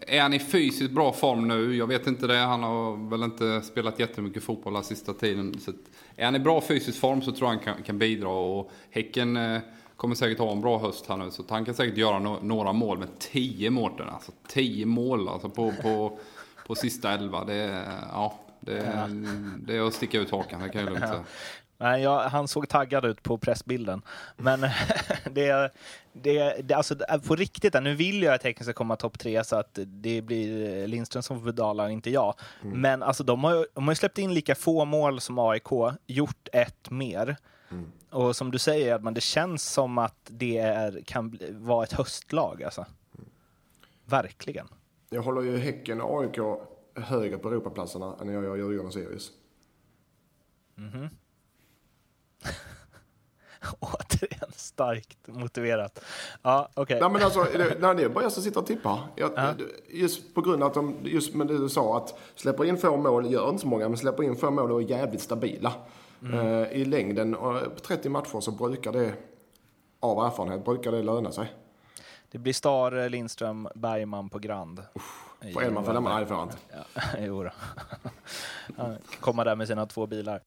är han i fysiskt bra form nu? Jag vet inte det. Han har väl inte spelat jättemycket fotboll den sista tiden. Så är han i bra fysisk form så tror jag han kan, kan bidra. Och Häcken eh, kommer säkert ha en bra höst här nu. Så han kan säkert göra no några mål med 10 Mårten. Alltså 10 mål alltså på, på, på sista elva. Det, ja, det, det är att sticka ut hakan, det kan jag lugnt säga. Nej, jag, han såg taggad ut på pressbilden. Men det, det, det, alltså, på riktigt, nu vill jag att Häcken ska komma topp tre så att det blir Lindström som får betala, inte jag. Men alltså, de, har, ju- de har ju släppt in lika få mål som AIK, gjort ett mer. Och som du säger, Edman, det känns som att det är, kan vara ett höstlag. Alltså. Verkligen. Jag håller ju Häcken och AIK högre på Europaplatserna än jag gör Djurgården och Sirius. Återigen starkt motiverat. Ja, okej. Nej men alltså, det, när det är bara jag som sitter och tippar. Jag, Just på grund av att de, just med det du sa, att släpper in få mål, gör inte så många, men släpper in få mål och är jävligt stabila. Eh, I längden, och på 30 matcher så brukar det, av erfarenhet, brukar det löna sig. Det blir Stare, Lindström, Bergman på Grand. Får Edman följa med? Nej, det får han inte. Ja, jo då. Han kan komma där med sina två bilar.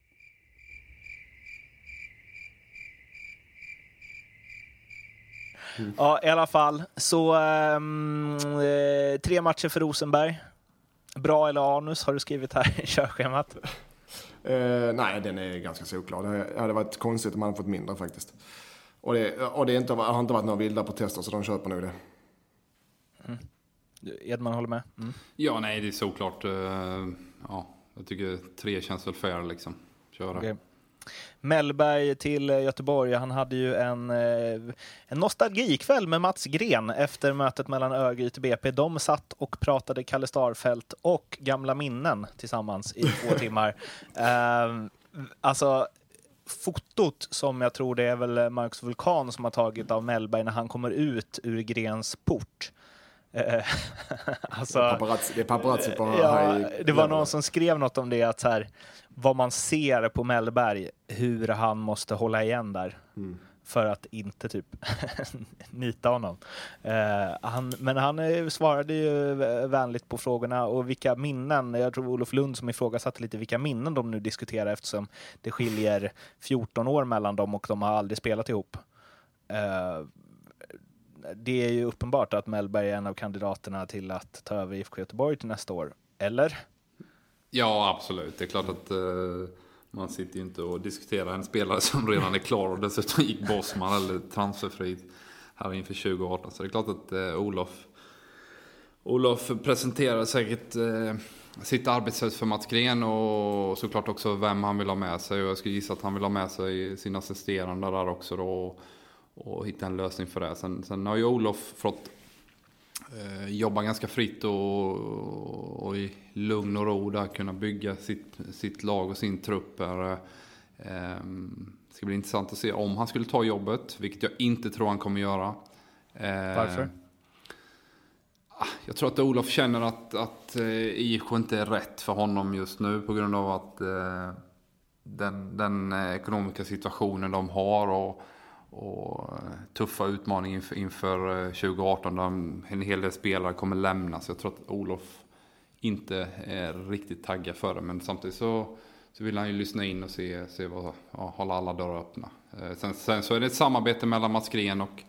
Ja, i alla fall. Så ehm, eh, tre matcher för Rosenberg. Bra eller anus har du skrivit här i körschemat. Eh, nej, den är ganska solklar. Det hade varit konstigt om man hade fått mindre faktiskt. Och det, och det är inte, har inte varit några vilda protester så de köper nog det. Edman håller med? Mm. Ja, nej, det är såklart. eh, ja, jag tycker tre känns väl fair liksom. Köra. Okej. Mellberg till eh, Göteborg. Han hade ju en, eh, en nostalgikväll med Mats Gren efter mötet mellan Örgryte och BP. De satt och pratade Kalle Starfelt och gamla minnen tillsammans i två timmar. Eh, alltså, fotot som jag tror det är väl Marcus Vulkan som har tagit av Mellberg när han kommer ut ur Grens port. Alltså, Paparazzi, det är paparazzi på Ja, det var någon som skrev något om det, att så här, vad man ser på Mellberg, hur han måste hålla igen där. För att inte typ nita honom. Eh, han, men han eh, svarade ju vä- vänligt på frågorna och vilka minnen, jag tror Olof Lund som ifrågasatte lite vilka minnen de nu diskuterar eftersom det skiljer 14 år mellan dem och de har aldrig spelat ihop. Eh, det är ju uppenbart att Mellberg är en av kandidaterna till att ta över IFK Göteborg till nästa år. Eller? Ja, absolut. Det är klart att uh, man sitter ju inte och diskuterar en spelare som redan är klar och dessutom gick Bosman eller transferfri här inför 2018. Så det är klart att uh, Olof, Olof presenterar säkert uh, sitt arbetssätt för Mats Gren och såklart också vem han vill ha med sig. Och jag skulle gissa att han vill ha med sig sin assisterande där också då. Och, hitta en lösning för det. Sen, sen har ju Olof fått eh, jobba ganska fritt och, och, i lugn och ro där kunna bygga sitt, sitt lag och sin trupp. Här. Eh, det ska bli intressant att se om han skulle ta jobbet, vilket jag inte tror han kommer göra. Eh, Varför? Ah, jag tror att Olof känner att, att eh, IFK inte är rätt för honom just nu på grund av att eh, den, den ekonomiska situationen de har och, och eh, tuffa utmaningar inför, 2018 eh, där en hel del spelare kommer lämna. Så jag tror att Olof inte är riktigt taggad för det. Men samtidigt så, så vill han ju lyssna in och se, se vad, ja, hålla alla dörrar öppna. Eh, sen, sen så är det ett samarbete mellan Mats Gren och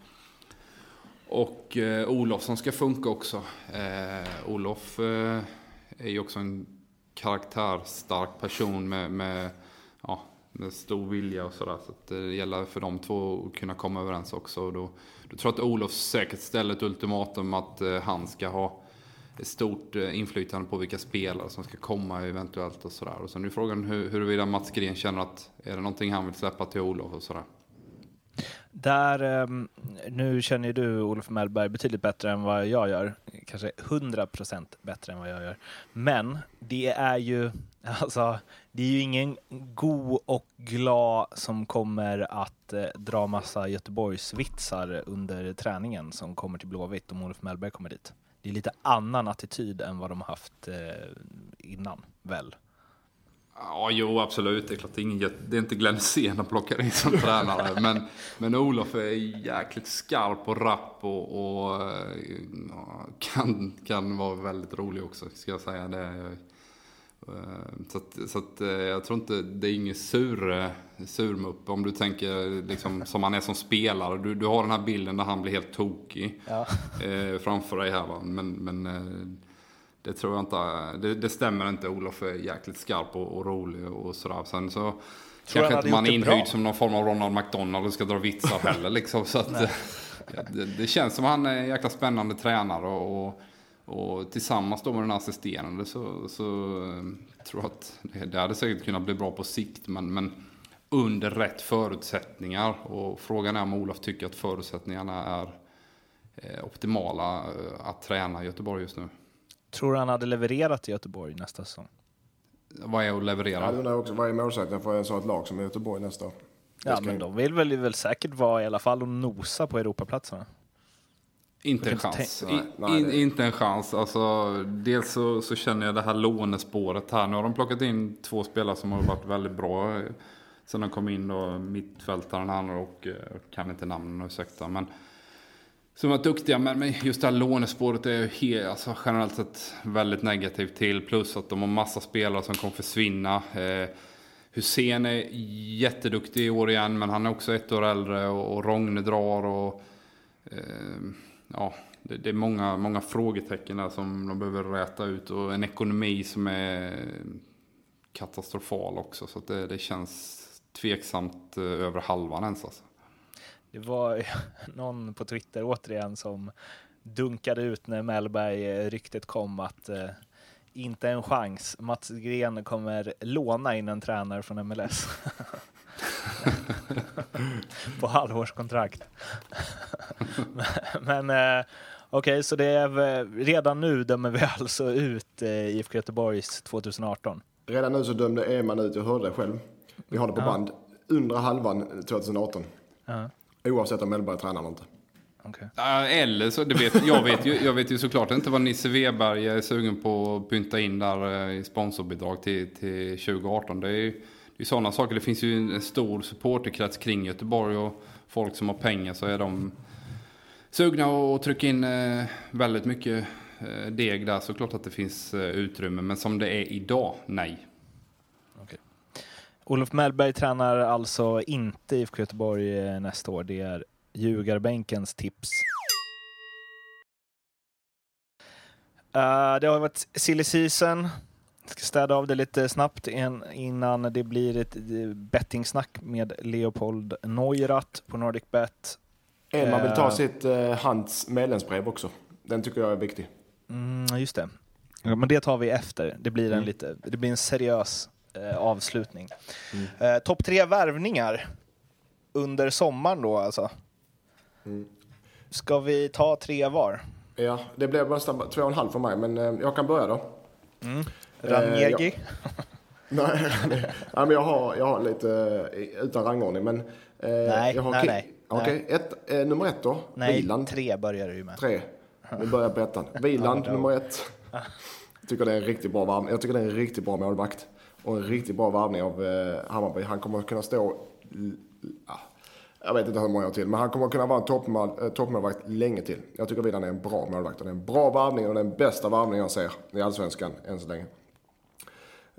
och eh, Olof som ska funka också. Eh, Olof eh, är ju också en karaktärstark person med, med, ja, med stor vilja och sådär. Så, så det gäller för de två att kunna komma överens också. Och då, då tror jag att Olof säkert ställer ett ultimatum att eh, han ska ha ett stort eh, inflytande på vilka spelare som ska komma eventuellt och sådär. Och sen är frågan hur, huruvida Mats Green känner att är det någonting han vill släppa till Olof och sådär. Där, ehm, nu känner du Olof Mellberg betydligt bättre än vad jag gör. Kanske 100 procent bättre än vad jag gör. Men det är ju, alltså, det är ju ingen god och glad som kommer att eh, dra massa Göteborgsvitsar under träningen som kommer till Blåvitt om Olof Mellberg kommer dit. Det är lite annan attityd än vad de har haft eh, innan, väl? Ja, jo absolut. Det är klart det är, ingen, det är inte Glenn Hysén att plocka in som tränare. Men, men Olof är jäkligt skarp och rapp och, och kan, kan vara väldigt rolig också, ska jag säga. Det, eh, så att, så att, eh, jag tror inte, det är ingen sur, surmupp om du tänker liksom, som han är som spelare. Du, du har den här bilden där han blir helt tokig ja. eh, framför dig här. Va? Men, men eh, det tror jag inte, det, det, stämmer inte. Olof är jäkligt skarp och, och rolig och sådär. Sen så tror kanske inte man är inhyrd som någon form av Ronald McDonald och ska dra vitsar heller liksom. Så att, det, det, känns som han är en jäkla spännande tränare och, och, och tillsammans då med den assisterande så, så eh, tror jag att det, det hade säkert kunnat bli bra på sikt. Men, men under rätt förutsättningar. Och frågan är om Olof tycker att förutsättningarna är eh, optimala eh, att träna i Göteborg just nu. Tror du han hade levererat i Göteborg nästa säsong? Vad är att leverera? Ja, undrar också, vad är målsättningen för ett sådant lag som Göteborg nästa år? Ja, men de vill väl, väl säkert vara i alla fall och nosa på Europaplatserna. Inte en chans. In, in, inte en chans. Alltså, dels så, så, känner jag det här lånespåret här. Nu har de plockat in två spelare som har varit väldigt bra. Sen de kom in då, mittfältaren här och, och kan inte namnen, ursäkta. Men som var duktiga, men just det här lånespåret är helt, alltså generellt sett väldigt negativt till. Plus att de har massa spelare som kommer försvinna. Eh, Hussein är jätteduktig i år igen, men han är också ett år äldre och, och Rogne drar och... Eh, ja, det, det, är många, många frågetecken där som de behöver räta ut och en ekonomi som är katastrofal också. Så det, det känns tveksamt eh, över halvan ens alltså. Det var någon på Twitter återigen som dunkade ut när Mellberg-ryktet eh, kom att eh, inte en chans. Mats Gren kommer låna in en tränare från MLS. på halvårskontrakt. Men eh, okej, okay, så det är redan nu dömer vi alltså ut eh, IFK Göteborgs 2018? Redan nu så dömde Eman ut, jag hörde det själv. Vi har det på ja. band. Undre halvan 2018. Ja. Oavsett om Mellberg tränar eller inte. Okay. Eller så, det vet, jag, vet ju, jag vet ju såklart inte vad Nisse Weberg är sugen på att pynta in där eh, i sponsorbidrag till, till 2018. Det är ju det är sådana saker. Det finns ju en stor supporterkrets kring Göteborg och folk som har pengar så är de sugna och trycka in eh, väldigt mycket eh, deg där. Så klart att det finns eh, utrymme. Men som det är idag, nej. Olof Mellberg tränar alltså inte IFK Göteborg nästa år. Det är ljugarbänkens tips. Uh, det har varit silly season. Ska städa av det lite snabbt innan det blir ett bettingsnack med Leopold Neurath på NordicBet. Man vill ta sitt eh, Hans medlemsbrev också. Den tycker jag är viktig. Mm, just det. Ja, men det tar vi efter. Det blir en, mm. lite, det blir en seriös eh, avslutning. Mm. Eh, Topp tre värvningar under sommaren då alltså. Mm. Ska vi ta tre var? Ja, det blev nästan två och en halv för mig, men eh, jag kan börja då. Mm. Ranjegi? Eh, nej, nej, men jag har, jag har lite eh, utan rangordning, men... Eh, nej, jag har nej, nej. Okej, okay. ett, eh, nummer ett då. Nej, Viland. tre börjar du med. Tre. Nu börjar på ettan. Viland, nummer ett. Jag tycker det är en riktigt bra varv. Jag tycker det är en riktigt bra målvakt. Och en riktigt bra varvning av eh, Hammarby. Han kommer att kunna stå... Ja, jag vet inte hur många år till, men han kommer att kunna vara en toppmål, eh, toppmålvakt länge till. Jag tycker Viland är en bra målvakt. Det är en bra varvning och den bästa varvningen jag ser i Allsvenskan än så länge.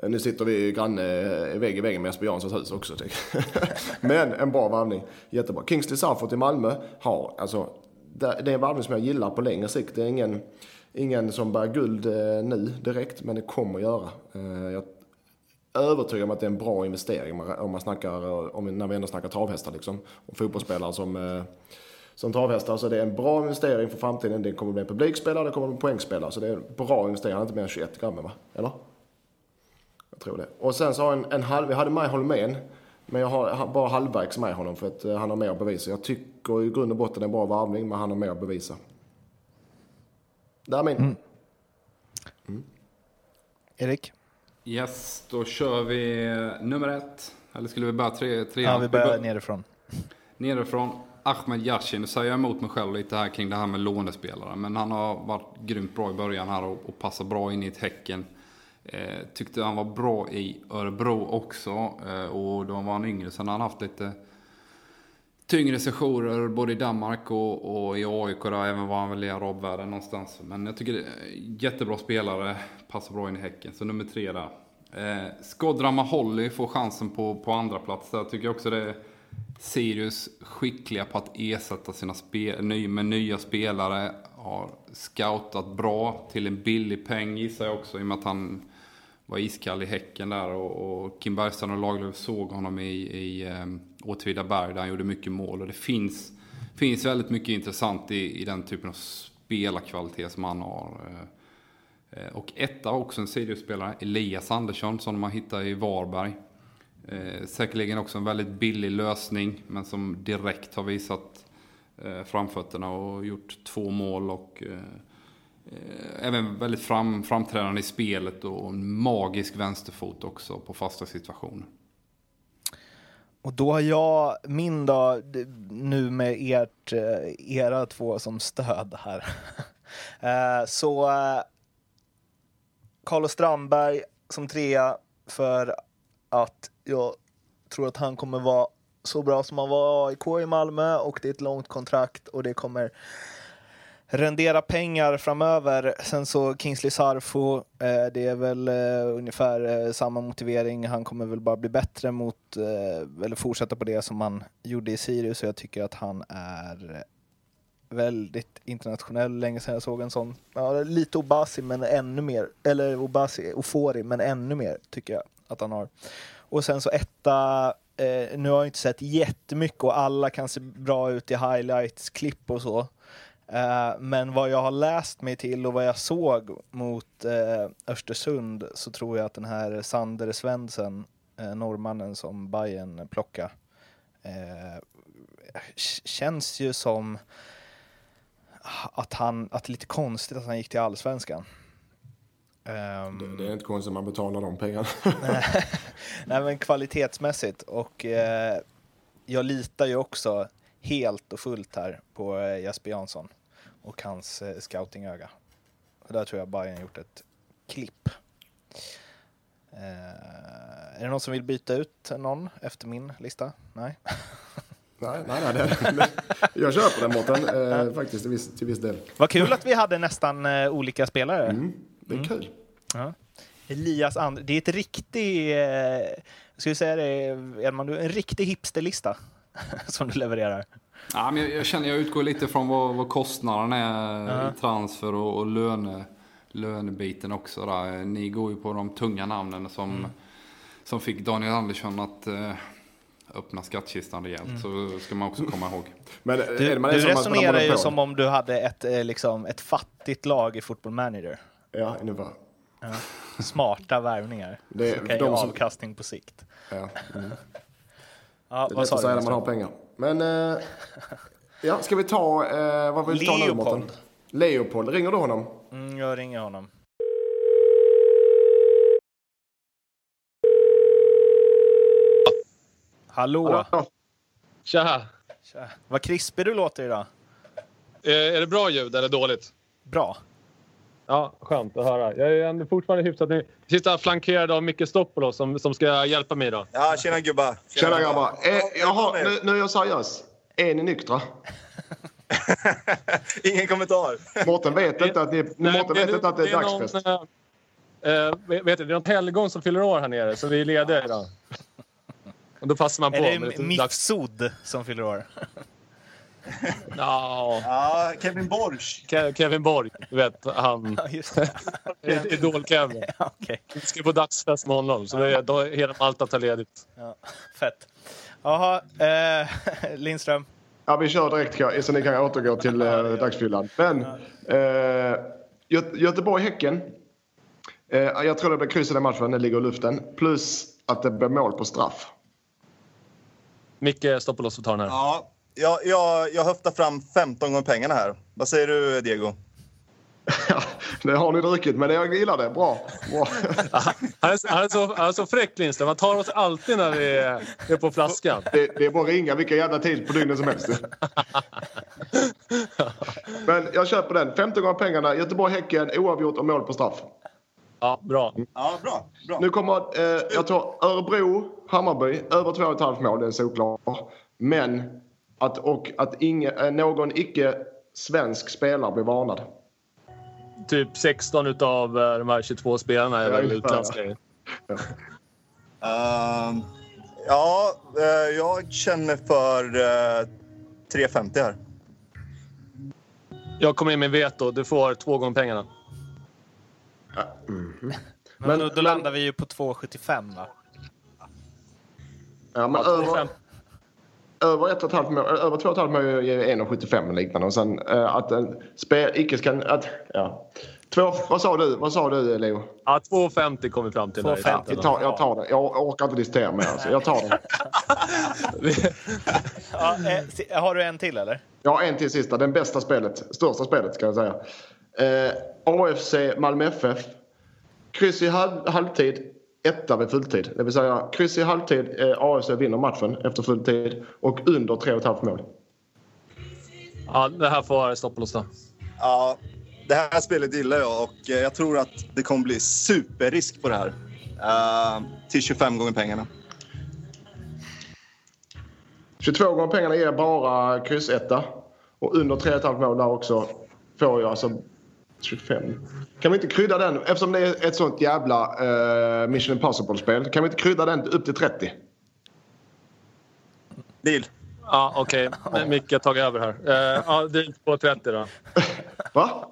Nu sitter vi granne eh, vägg i väggen med Jesper Janssons hus också. Men en bra varvning. Jättebra. Kingsley Sarfort i Malmö har, alltså, det är en varvning som jag gillar på längre sikt. Det är ingen, ingen som bär guld eh, nu direkt, men det kommer att göra. Eh, jag är övertygad om att det är en bra investering om man snackar, om, när vi ändå snackar travhästar liksom. Och fotbollsspelare som, som travhästar. Så det är en bra investering för framtiden. Det kommer att bli en publikspelare, det kommer att bli en poängspelare. Så det är en bra investering. Han är inte mer än 21 gram va? Eller? Jag tror det. Och sen så har en, en halv, vi hade Maj Holmén. Men jag har bara halvvägs med honom för att eh, han har mer att bevisa. Jag tycker i grund och botten är en bra varvning, men han har mer att bevisa. Det är min. Mm. Mm. Erik? Yes, då kör vi nummer ett. Eller skulle vi börja tre, tre Ja, vi börjar nerifrån. Nerifrån. Ahmed Yashin, nu säger jag emot mig själv lite här kring det här med lånespelare. Men han har varit grymt bra i början här och, och passar bra in i ett Häcken. Eh, tyckte han var bra i Örebro också. Eh, och då var han yngre, sen har han haft lite tyngre sessioner både i Danmark och, och i AIK. Där, även var han väl i arabvärlden någonstans. Men jag tycker det är jättebra spelare. Passar bra in i Häcken. Så nummer tre där. Eh, Skodra Holly får chansen på, på andra plats. Där tycker jag också det är Sirius skickliga på att ersätta sina spel, ny, med nya spelare. Har scoutat bra till en billig peng gissar jag också i och med att han var iskall i Häcken där. Och, och Kim Bergstrand och Lagerlöf såg honom i, i um, Åtvidaberg där han gjorde mycket mål. Och det finns, finns väldigt mycket intressant i, i den typen av spelarkvalitet som han har. Eh, och etta också en Sirius-spelare, Elias Andersson, som man hittar i Varberg. Eh, säkerligen också en väldigt billig lösning, men som direkt har visat eh, framfötterna och gjort två mål och eh Eh, även väldigt fram, framträdande i spelet och en magisk vänsterfot också på fasta situationer. Och då har jag min då, nu med ert, eh, era två som stöd här. Eh, så Carlos Strandberg som trea för att jag tror att han kommer vara så bra som han var i AIK i Malmö och det är ett långt kontrakt och det kommer rendera pengar framöver. Sen så Kingsley Sarfo, eh, det är väl eh, ungefär eh, samma motivering. Han kommer väl bara bli bättre mot, eh, eller fortsätta på det som han gjorde i Sirius. Och jag tycker att han är väldigt internationell. Länge sedan jag såg en sån. Ja, lite Obasi, men ännu mer. Eller Obasi, Ofori, men ännu mer tycker jag att han har. Och sen så etta, eh, nu har jag inte sett jättemycket och alla kan se bra ut i highlights, klipp och så. Eh, men vad jag har läst mig till och vad jag såg mot eh, Östersund så tror jag att den här Sander Svensson, eh, norrmannen som Bayern plockade, känns ju som att han, att det är lite konstigt att han gick till allsvenskan. Um, det, det, är inte konstigt att man betalar de pengarna. nej, men kvalitetsmässigt och jag litar ju också helt och fullt här på Jesper Jansson och hans eh, scoutingöga. Och där tror jag Bayern gjort ett klipp. Eh, är det någon som vill byta ut någon efter min lista? Nej. Nej, nej, nej det, det, jag köper den Mårten, eh, faktiskt till viss, till viss del. Vad kul att vi hade nästan eh, olika spelare. Mm, det är mm. kul. Ja. Elias And det är ett riktigt, eh, ska vi säga det, Edman, en riktig hipsterlista som du levererar. Ja, men jag, jag känner, jag utgår lite från vad, vad kostnaden är ja. i transfer och, och löne, lönebiten också. Där. Ni går ju på de tunga namnen som, mm. som fick Daniel Andersson att eh, öppna skattkistan rejält. Mm. Så ska man också komma ihåg. Men, du, du resonerar ju som om du hade ett, eh, liksom, ett fattigt lag i Football Manager. Ja, ungefär. Ja. Smarta värvningar. Det, som kan ge avkastning på sikt. Ja. Mm. ja, det är lätt att säga när man har pengar. Men, eh, ja, ska vi ta, eh, vad vill du ta nu Mårten? Leopold. Ringer du honom? Mm, jag ringer honom. Hallå! Hallå. Tja! Tja! Vad krispig du låter idag. Eh, är det bra ljud eller dåligt? Bra. Ja, skönt att höra. Jag är fortfarande hyfsat ny. Sitter flankerad av Micke Stoppolos som, som ska hjälpa mig idag. Ja, tjena gubbar! Tjena, tjena grabbar! Eh, jaha, nu, nu är jag seriös. Är ni nyktra? Ingen kommentar. Mårten vet inte att, ni, Nej, Mårten vet inte att det är, det är dagsfest. Någon, äh, vet du, det är något helgon som fyller år här nere, så vi är lediga idag. Och då passar man på. Är det Mifsud som fyller år? No. Ja, Kevin Borg. Ke Kevin Borg, du vet han. Ja, Idol-Kevin. Ja, okay. Vi ska på dagsfest med honom, så det är, då hela Malta tar ledigt. Ja, fett. Jaha, eh, Lindström. Ja, vi kör direkt så ni kan återgå till eh, dagsfyllan. Men eh, Göteborg-Häcken. Eh, jag tror det blir kryss i den matchen, den ligger i luften. Plus att det blir mål på straff. Micke Stoppolos får ta den här. Ja, jag, jag, jag höftar fram 15 gånger pengarna här. Vad säger du, Diego? Ja, det har ni druckit, men jag gillar det. Bra. Bra. Han, är, han, är så, han är så fräck, Lindström. Han tar oss alltid när vi är på flaskan. Det, det är bara att ringa vilken jävla tid på dygnet som helst. Men jag köper den. 15 gånger pengarna. Göteborg-Häcken, oavgjort och mål på straff. Ja, bra. Ja, bra. bra. Nu kommer, eh, jag tror Örebro, Hammarby, över 2,5 mål. Det är såklart. Men att, och att inge, eh, någon icke-svensk spelare blir varnad typ 16 av eh, de här 22 spelarna är väl utländska. Ja. Uh, ja, uh, jag känner för uh, 3,50 här. Jag kommer in med veto. Du får två gånger pengarna. Mm. Men, men, då, då landar vi ju på 2,75 va? Ja, men över, över 1,5 mål, över 2,5 mål är 1,75 och liknande. Och sen uh, att en spel icke ska... Att, ja. Två, vad sa du, vad sa du Leo? Ja, 2,50 kom vi fram till. 2,50. Jag, tar, jag tar det. Jag orkar inte diskutera mer. Alltså. Jag tar det. ja, eh, har du en till eller? Ja, en till sista. Den bästa spelet. Största spelet ska jag säga. Eh, AFC Malmö FF. Kryss i halv, halvtid. Etta vid fulltid. Det vill säga kryss i halvtid. Eh, AFC vinner matchen efter fulltid. Och under 3,5 mål. Ja, det här får Stoppolos då. Ja, det här spelet gillar jag och eh, jag tror att det kommer bli superrisk på det här. Uh, till 25 gånger pengarna. 22 gånger pengarna ger bara kryss etta. Och under 3,5 mål där också får jag alltså 25. Kan vi inte krydda den, eftersom det är ett sånt jävla uh, Mission Impossible-spel, kan vi inte krydda den upp till 30? Deal. Ja, okej. Okay. Micke har tagit över här. Uh, ja, deal på 30 då. Va?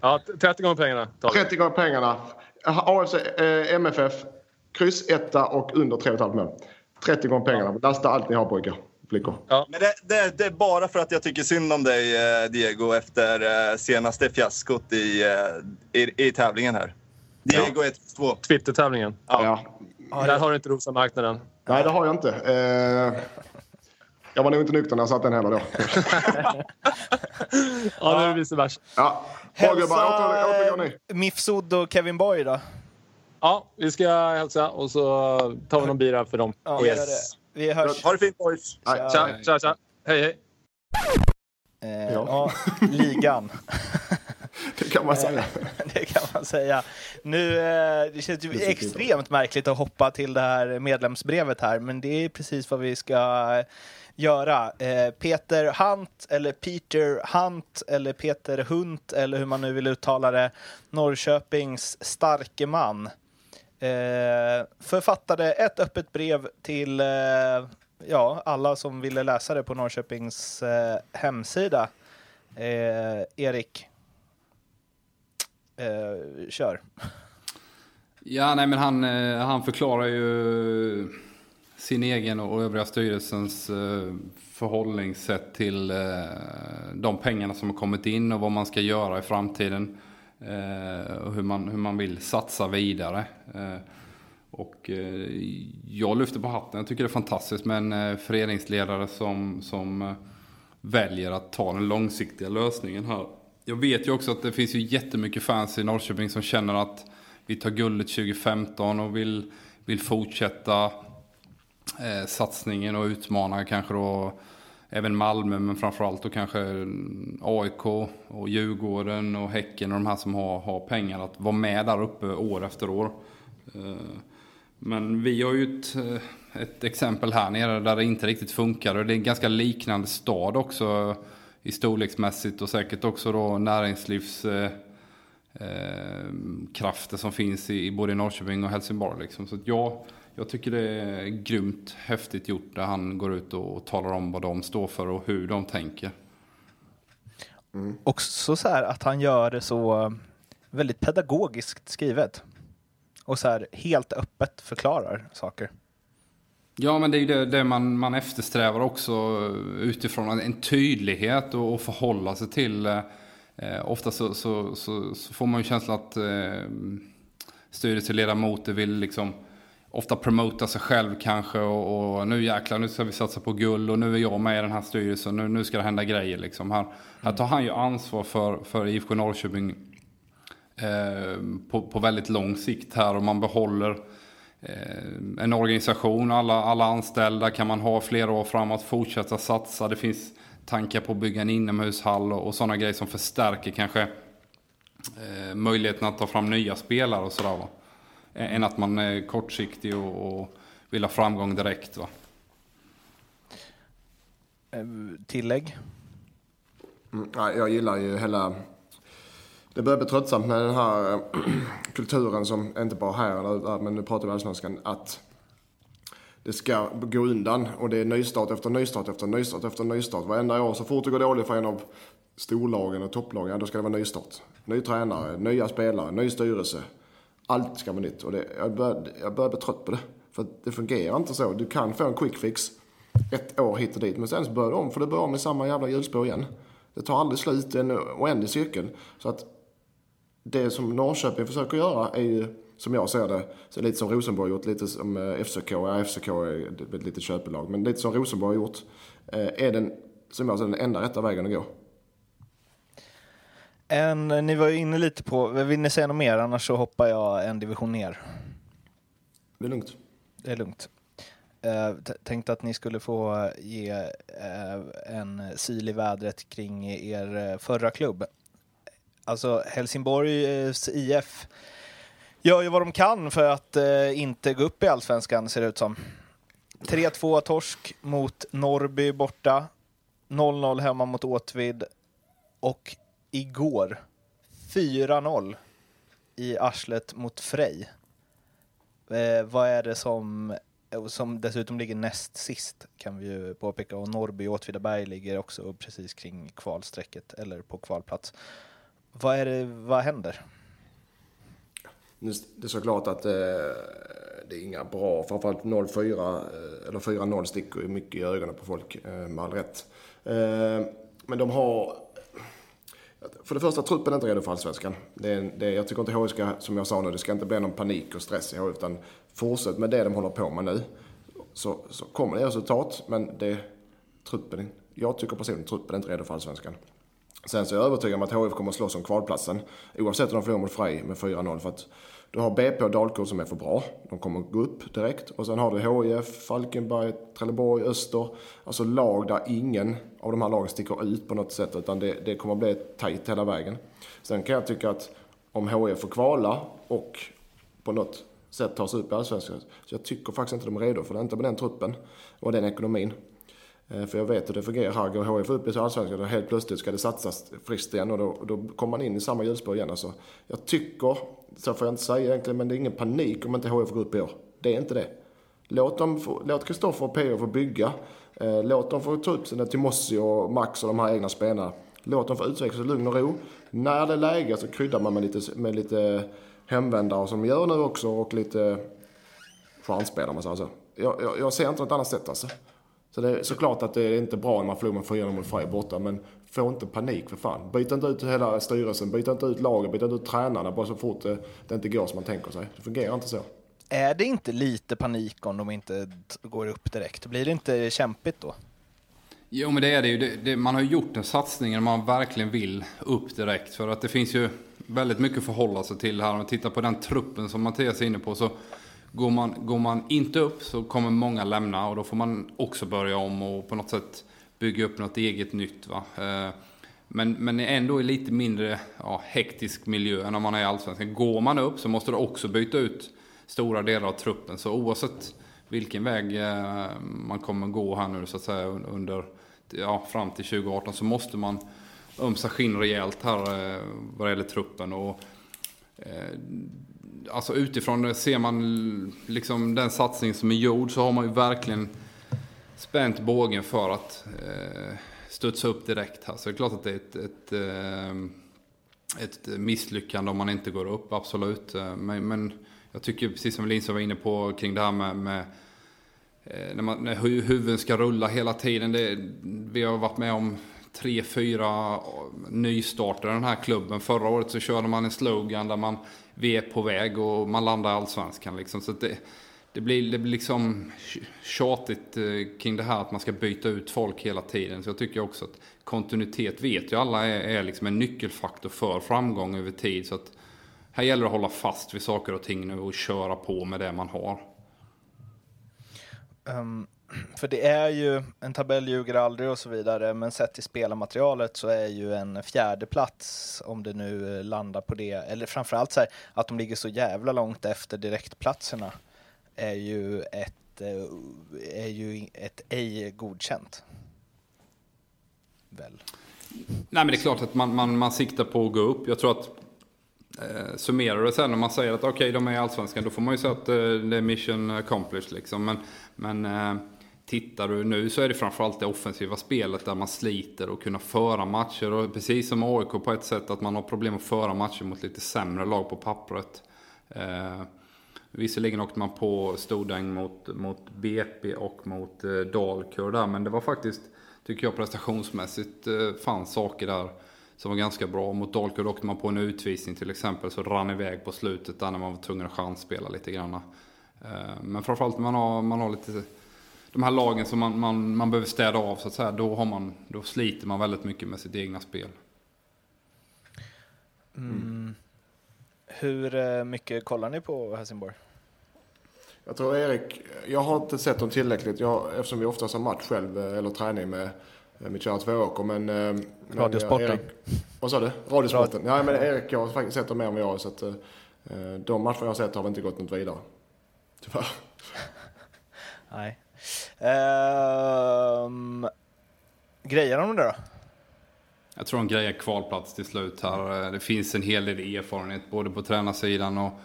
Ja, 30 gånger pengarna. 30 gånger pengarna. AFC, eh, MFF, kryss etta och under 3,5 mål. 30 gånger pengarna. Lasta allt ni har pojkar. Flickor. Ja. Men det, det, det, är bara för att jag tycker synd om dig eh, Diego efter eh, senaste fiaskot i, eh, i, i tävlingen här. Diego 1-2. Twitter-tävlingen. Ja. ja. Där har du inte rosa marknaden. Nej, det har jag inte. Eh, jag var nog inte nykter när jag satt den heller då. ja, det är vice versa. Ja. Hälsa Mifsud och Kevin Boy då? Ja, vi ska hälsa och så tar vi någon bira för dem. Ja, yes. Vi hörs. Ha det fint boys. Tja, tja, tja. Hej, hej. Eh, ja. ja, ligan. det kan man säga. det kan man säga. Nu, eh, det känns ju extremt märkligt att hoppa till det här medlemsbrevet här, men det är precis vad vi ska göra. Eh, Peter Hunt eller Peter Hunt eller Peter Hunt eller hur man nu vill uttala det. Norrköpings starke man. Eh, författade ett öppet brev till eh, ja, alla som ville läsa det på Norrköpings eh, hemsida. Eh, Erik, Eh, kör. Ja, nej men han, eh, han förklarar ju sin egen och övriga styrelsens eh, förhållningssätt till eh, de pengarna som har kommit in och vad man ska göra i framtiden. Eh, och hur man, hur man vill satsa vidare. Eh, och eh, jag lyfter på hatten. Jag tycker det är fantastiskt med en föreningsledare som, som väljer att ta den långsiktiga lösningen här. Jag vet ju också att det finns ju jättemycket fans i Norrköping som känner att vi tar guldet 2015 och vill, vill fortsätta eh, satsningen och utmana kanske då även Malmö men framförallt då kanske mm, AIK och Djurgården och Häcken och de här som har, har pengar att vara med där uppe år efter år. Eh, men vi har ju ett, eh, ett exempel här nere där det inte riktigt funkar och det är en ganska liknande stad också i storleksmässigt och säkert också då näringslivs eh, eh, krafter som finns i, i både Norrköping och Helsingborg. Liksom. Så jag, jag tycker det är grymt häftigt gjort där han går ut och, och talar om vad de står för och hur de tänker. Mm. Också så här att han gör det så väldigt pedagogiskt skrivet. Och så här helt öppet förklarar saker. Ja, men det är ju det, det, man, man eftersträvar också utifrån en tydlighet och, och förhålla sig till. Eh, ofta så, så, så, så, får man ju känslan att eh, styrelseledamoter vill liksom ofta promota sig själv kanske och, och, nu jäklar nu ska vi satsa på guld och nu är jag med i den här styrelsen, nu, nu ska det hända grejer liksom. Här, mm. här tar han ju ansvar för, för IFK Norrköping eh, på, på väldigt lång sikt här och man behåller Eh, en organisation, alla, alla anställda kan man ha flera år framåt, fortsätta satsa. Det finns tankar på att bygga en inomhushall och, och sådana grejer som förstärker kanske eh, möjligheten att ta fram nya spelare och sådär. Va? Än att man är kortsiktig och, och vill ha framgång direkt. Va? Eh, tillägg? Mm, jag gillar ju hela det börjar bli tröttsamt med den här kulturen som, inte bara här eller där, men nu pratar vi allsvenskan, att det ska gå undan och det är nystart efter nystart efter nystart efter nystart. Varenda år, så fort det går dåligt för en av storlagen och topplagen, då ska det vara nystart. Ny tränare, nya spelare, ny styrelse. Allt ska vara nytt och det, jag, börjar, jag börjar bli trött på det. För det fungerar inte så. Du kan få en quick fix ett år hit och dit, men sen så börjar du om, för du börjar om med samma jävla hjulspår igen. Det tar aldrig slut, det är en oändlig cirkel. Så att det som Norrköping försöker göra är ju, som jag ser det, så lite som Rosenborg gjort, lite som eh, FCK. Ja, FCK är ett litet köpelag, men lite som Rosenborg har gjort. Eh, är den, som jag ser den enda rätta vägen att gå. En, ni var ju inne lite på, vill ni säga något mer? Annars så hoppar jag en division ner. Det är lugnt. Det är lugnt. Uh, tänkte att ni skulle få ge uh, en syl i vädret kring er förra klubb, Alltså Helsingborgs IF gör ju vad de kan för att eh, inte gå upp i allsvenskan ser det ut som. 3-2 torsk mot Norrby borta. 0-0 hemma mot Åtvid. Och igår 4-0 i arslet mot Frej. Eh, vad är det som, eh, som dessutom ligger näst sist kan vi ju påpeka. Och Norrby och Åtvidaberg ligger också precis kring kvalstrecket eller på kvalplats. Vad, är det, vad händer? Det är såklart att eh, det är inga bra, framförallt 0-4 eh, eller 4-0 sticker ju mycket i ögonen på folk eh, med all rätt. Eh, men de har... För det första, truppen är inte redo för allsvenskan. Det, det, jag tycker inte HIF ska, som jag sa nu, det ska inte bli någon panik och stress i HIF, utan fortsätt med det de håller på med nu. Så, så kommer det resultat, men det, truppen, jag tycker personligen truppen är inte redo för allsvenskan. Sen så är jag övertygad om att HIF kommer att slåss om kvalplatsen. Oavsett om de förlorar mot Frej med 4-0. För att du har BP och Dalkurd som är för bra. De kommer gå upp direkt. Och sen har du HIF, Falkenberg, Trelleborg, Öster. Alltså lag där ingen av de här lagen sticker ut på något sätt. Utan det, det kommer att bli tajt hela vägen. Sen kan jag tycka att om HIF får kvala och på något sätt ta sig upp i Allsvenskan. Så jag tycker faktiskt inte de är redo för det. Inte med den truppen och den ekonomin. Eh, för jag vet hur det fungerar här. Går HIF upp i Allsvenskan och helt plötsligt ska det satsas friskt igen och då, då kommer man in i samma hjulspår igen. Alltså, jag tycker, så får jag inte säga egentligen, men det är ingen panik om inte HIF går upp i år. Det är inte det. Låt låt Kristoffer och P.O. få bygga. Eh, låt dem få ta upp sina Timossi och Max och de här egna spelarna. Låt dem få utvecklas i lugn och ro. När det är läge så kryddar man med lite, med lite hemvändare som gör nu också och lite chansspelare om man säger så. Jag, jag, jag, ser inte något annat sätt alltså. Så det är såklart att det är inte bra när man förlorar med 4-0 mot Frej borta, men få inte panik för fan. Byt inte ut hela styrelsen, byt inte ut laget, byt inte ut tränarna bara så fort det, det inte går som man tänker sig. Det fungerar inte så. Är det inte lite panik om de inte går upp direkt? Blir det inte kämpigt då? Jo, men det är det ju. Det, det, man har gjort en satsning när man verkligen vill upp direkt. För att det finns ju väldigt mycket att förhålla sig till här. Om man tittar på den truppen som Mattias är inne på så går man, går man inte upp så kommer många lämna och då får man också börja om och på något sätt bygga upp något eget nytt. Va? Eh, men, men ändå i lite mindre ja, hektisk miljö än om man är i Allsvenskan. Går man upp så måste du också byta ut stora delar av truppen. Så oavsett vilken väg eh, man kommer gå här nu så att säga under, ja, fram till 2018 så måste man ömsa skinn rejält här eh, vad det gäller truppen. Och, alltså utifrån ser man liksom den satsning som är gjord så har man ju verkligen spänt bågen för att eh, studsa upp direkt här. Så det är klart att det är ett, ett, eh, ett misslyckande om man inte går upp, absolut. Eh, men, men jag tycker precis som Linus var inne på kring det här med, med eh, när, man, när huvuden ska rulla hela tiden. Det, vi har varit med om tre, fyra eh, nystarter i den här klubben. Förra året så körde man en slogan där man vi är på väg och man landar i allsvenskan. Liksom. Så det, det, blir, det blir liksom tjatigt eh, kring det här att man ska byta ut folk hela tiden. Så jag tycker också att kontinuitet vet ju alla är, är liksom en nyckelfaktor för framgång över tid. Så att här gäller det att hålla fast vid saker och ting nu och köra på med det man har. Um, för det är ju, en tabell ljuger aldrig och så vidare, men sett till spelarmaterialet så är ju en fjärde plats om det nu eh, landar på det, eller framförallt så här, att de ligger så jävla långt efter direktplatserna är ju ett, eh, är ju ett ej godkänt. Väl? Nej men det är klart att man, man, man siktar på att gå upp. Jag tror att eh, summerar det sen när man säger att okej okay, de är i Allsvenskan, då får man ju säga att eh, det är mission accomplished liksom. Men, men eh, tittar du nu så är det framförallt det offensiva spelet där man sliter och kunna föra matcher. Och precis som AIK på ett sätt att man har problem att föra matcher mot lite sämre lag på pappret. Eh, visserligen åkte man på stordäng mot, mot BP och mot eh, Dalkurd där, men det var faktiskt, tycker jag prestationsmässigt, eh, fanns saker där som var ganska bra. Mot Dalkurd åkte man på en utvisning till exempel, så rann iväg på slutet där när man var tvungen att chansspela lite grann. Eh, men framförallt man har, man har lite de här lagen som man, man, man behöver städa av så att säga, då, har man, då sliter man väldigt mycket med sitt egna spel. Mm. Hur eh, mycket kollar ni på Helsingborg? Jag tror Erik, jag har inte sett dem tillräckligt jag, eftersom vi oftast har match själv eh, eller träning med mitt kära Tvååker. Men, men Radiosporten. Erik, vad sa du? Radiosporten. Ja, men Erik jag har faktiskt sett dem mer än vad jag. Så att, de matcher jag har sett har inte gått något vidare. Tyvärr. Nej. Um, grejer de det då? Jag tror de grejer kvalplats till slut här. Det finns en hel del erfarenhet både på tränarsidan och,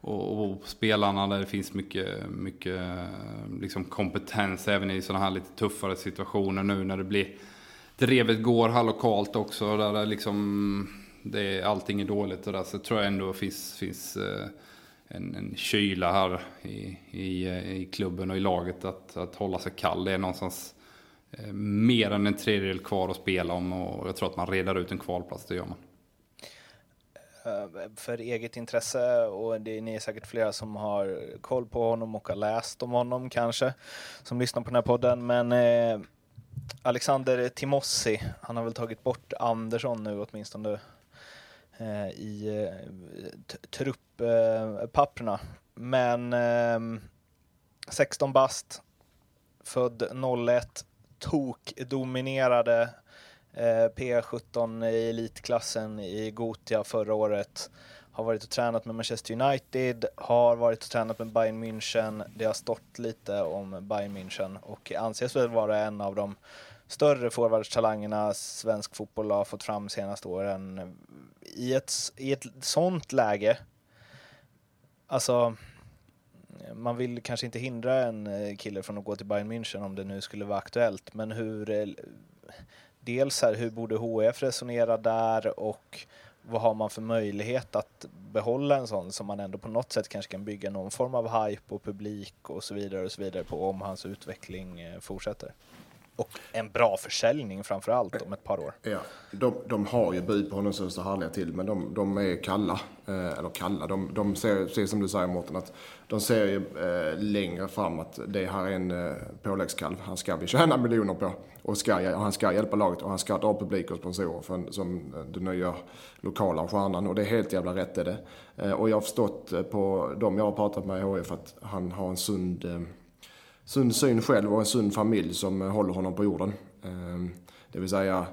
och, och spelarna där det finns mycket, mycket liksom kompetens även i sådana här lite tuffare situationer nu när det blir drevet går här lokalt också där det liksom det är, allting är dåligt och där så tror jag ändå finns, finns eh, en, en kyla här i, i, i klubben och i laget att, att hålla sig kall. Det är någonstans eh, Eh, mer än en tredjedel kvar att spela om och jag tror att man redar ut en kvalplats, det gör man. Eh, för eget intresse och det är ni är säkert flera som har koll på honom och har läst om honom kanske som lyssnar på den här podden men eh, Alexander Timossi, han har väl tagit bort Andersson nu åtminstone Eh, i eh, trupppapperna. Eh, men 16 bast, född 01, Tokdominerade eh, P17 i elitklassen i Gotia förra året. Har varit och tränat med Manchester United, har varit och tränat med Bayern München. Det har stått lite om Bayern München och anses väl vara en av de större forwardstalangerna svensk fotboll har fått fram senaste åren i ett, i ett sånt läge, alltså man vill kanske inte hindra en eh, kille från att gå till Bayern München om det nu skulle vara aktuellt, men hur... Eh, dels här, hur borde HF resonera där och vad har man för möjlighet att behålla en sån som man ändå på något sätt kanske kan bygga någon form av hype och publik och så vidare och så vidare på om hans utveckling eh, fortsätter. Och en bra försäljning framför allt om ett par år. Ja, de, de har ju bud på honom som står härliga till, men de, de är kalla. Eh, eller kalla, de, de ser, precis som du säger Mårten, att de ser ju eh, längre fram att det här är en eh, påläggskalv. Han ska vi tjäna miljoner på. Och, ska, och han ska hjälpa laget och han ska dra publik och sponsorer för, som eh, den nya lokala stjärnan. Och det är helt jävla rätt är det. Eh, och jag har förstått eh, på de jag har pratat med i HF att han har en sund eh, sund syn själv och en sund familj som eh, håller honom på jorden. Ehm, det vill säga,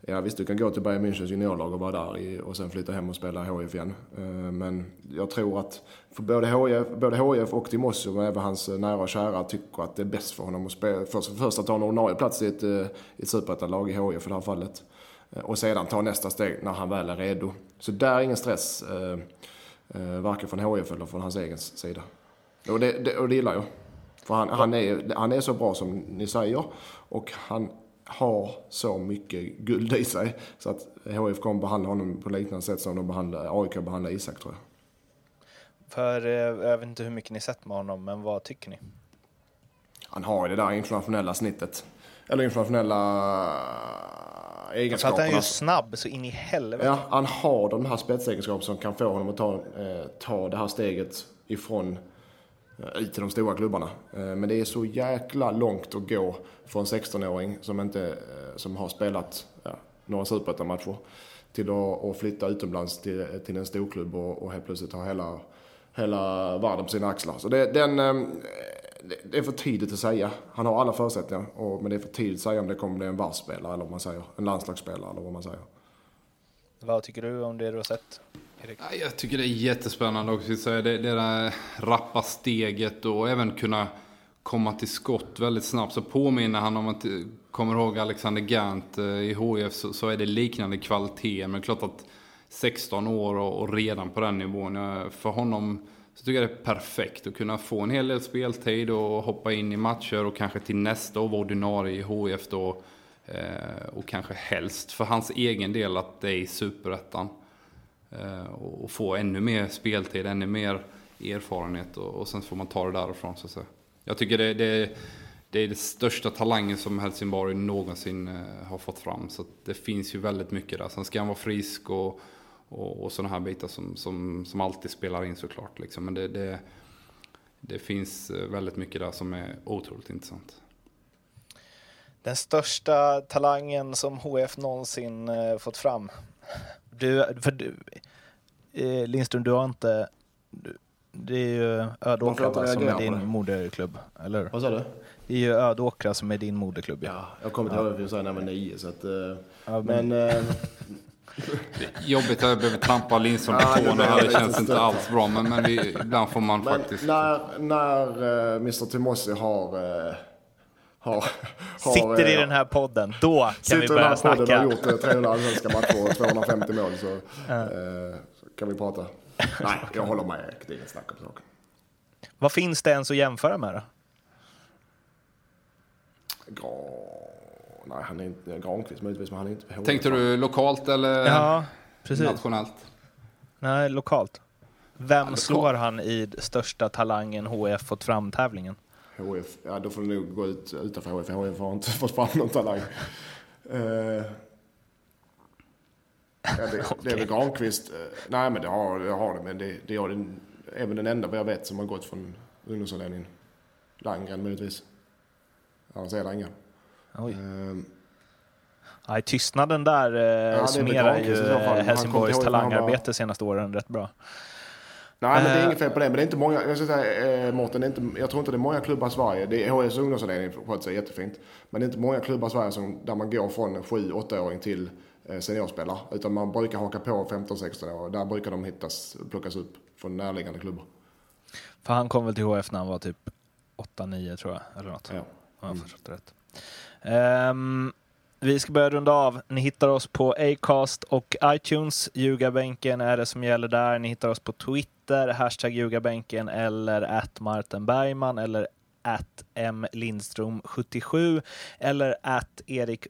ja visst du kan gå till Bayern Münchens juniorlag och vara där och sen flytta hem och spela HIF igen. Ehm, men jag tror att för både HIF, både HIF och Timossi och även hans eh, nära och kära, tycker att det är bäst för honom att spela, först, först att ta en ordinarie plats i ett, eh, ett superettanlag i HIF i det här fallet. Och sedan ta nästa steg när han väl är redo. Så där är ingen stress, varken från HIF eller från hans egen sida. Och det, det, och det gillar jag. För han, han, är, han är så bra som ni säger och han har så mycket guld i sig. Så att HIF kommer behandla honom på liknande sätt som de behandlar, AIK behandlar Isak tror jag. För eh, jag vet inte hur mycket ni sett med honom, men vad tycker ni? Han har ju det där internationella snittet. Eller internationella egenskaperna. För att han är ju snabb så in i helvete. Ja, han har de här spetsegenskaperna som kan få honom att ta, eh, ta det här steget ifrån Eh, ut till de stora klubbarna. Eh, men det är så jäkla långt att gå för en 16-åring som, inte, eh, som har spelat ja, några superettamatcher till att, att flytta utomlands till, till en storklubb och, och helt plötsligt ha hela, hela världen på sina axlar. Så det, den, det är för tidigt att säga. Han har alla förutsättningar, och, men det är för tidigt att säga om det kommer bli en varvsspelare eller vad man säger. En landslagsspelare eller vad man säger. Vad tycker du om det du har sett? Erik? Jag tycker det är jättespännande också. Det, det där rappa steget och även kunna komma till skott väldigt snabbt. Så påminner han om att, kommer ihåg Alexander Gant eh, i HIF så, så är det liknande kvalitet. Men det är klart att 16 år och, och redan på den nivån. För honom så tycker jag det är perfekt att kunna få en hel del speltid och hoppa in i matcher och kanske till nästa år vara ordinarie i HIF då. Eh, och kanske helst för hans egen del att det är i superettan. Eh, och få ännu mer speltid, ännu mer erfarenhet och, och sen får man ta det därifrån så att säga. Jag tycker det, det, det är det största talangen som Helsingborg någonsin eh, har fått fram. Så det finns ju väldigt mycket där. Sen ska han vara frisk och, och, och sådana här bitar som, som, som alltid spelar in såklart. Liksom. Men det, det, det finns eh, väldigt mycket där som är otroligt intressant. Den största talangen som HF någonsin fått fram du, för du, eh, Lindström, du har inte... Du, det är ju Ödåkra som är din moderklubb, eller Vad sa du? Det är ju Ödåkra som är din moderklubb. Ja, jag kommer till ja. HIF när jag var nio, så att... Uh, ja, men... men uh, Jobbigt att jag behöver trampa Lindström på tårna här. Det känns inte alls bra. Men, men vi, ibland får man men faktiskt... När, när uh, Mr Timossi har uh, har, har, sitter i eh, den här podden, då kan vi börja snacka. Sitter i den här podden och har gjort 300 allsvenska matcher och 250 mål så, uh. så, kan vi prata. Nej, jag håller med. Det är inget snack om saken. Vad finns det ens att jämföra med då? Gra... Nej, han är inte Granqvist möjligtvis, men han är inte Tänkte du lokalt eller ja, precis. nationellt? Nej, lokalt. Vem ja, slår han i största talangen HF fått fram-tävlingen? HF, ja då får du nog gå ut utanför HF. HF har inte fått fram någon talang. Uh, ja, det, okay. det är väl Granqvist. Uh, nej men det har det, har det men det, det är den, även den enda vad jag vet som har gått från ungdomsavdelningen. Landgren möjligtvis. Annars är det inga. Oj. Uh, Nej, tystnaden där eh, ja, summerar ju Helsingborgs talangarbete senaste åren rätt bra. Nej, men det är inget fel på det. Men det är inte många, jag ska säga eh, Mårten, det är inte, jag tror inte det är många klubbar i Sverige. Det är HS ungdomsavdelning sköter sig jättefint. Men det är inte många klubbar i Sverige som, där man går från 7-8-åring till eh, seniorspelare. Utan man brukar haka på 15-16 år. Där brukar de hittas, plockas upp från närliggande klubbar. För han kom väl till HF när han var typ 8-9 tror jag, eller något. Ja. Om jag förstått rätt. Um, vi ska börja runda av. Ni hittar oss på Acast och iTunes. Ljugarbänken är det som gäller där. Ni hittar oss på Twitter, hashtag ljugarbänken eller att Martin Bergman eller at mlindström77 eller at erik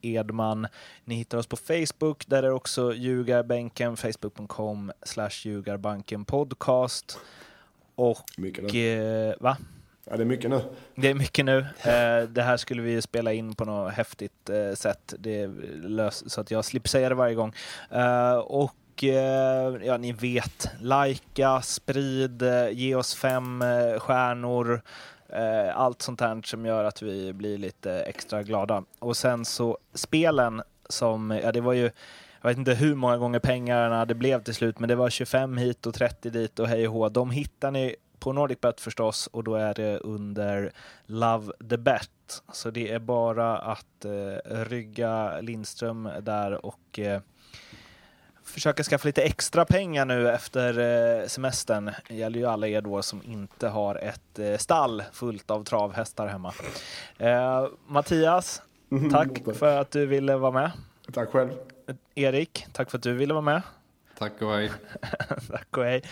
Edman. Ni hittar oss på Facebook, där är också Ljugarbänken, facebook.com slash Ljugarbanken podcast. Och... Mycket. Eh, va? Ja, det är mycket nu. Det är mycket nu. Eh, det här skulle vi spela in på något häftigt eh, sätt. Det lös, så att jag slipper säga det varje gång. Eh, och ja, ni vet, likea, sprid, ge oss fem stjärnor. Allt sånt här som gör att vi blir lite extra glada. Och sen så spelen som, ja det var ju jag vet inte hur många gånger pengarna det blev till slut, men det var 25 hit och 30 dit och hej och hå. De hittar ni på NordicBet förstås och då är det under Love the Bet. Så det är bara att eh, rygga Lindström där och eh, försöka skaffa lite extra pengar nu efter eh, semestern. Det gäller ju alla er då som inte har ett eh, stall fullt av travhästar hemma. Eh, Mattias, tack för att du ville vara med. Tack själv. Erik, tack för att du ville vara med. Tack och hej. tack och hej.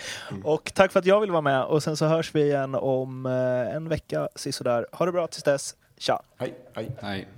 Och tack för att jag ville vara med. Och sen så hörs vi igen om eh, en vecka, sisådär. Ha det bra tills dess. Tja! Hej. hej. hej.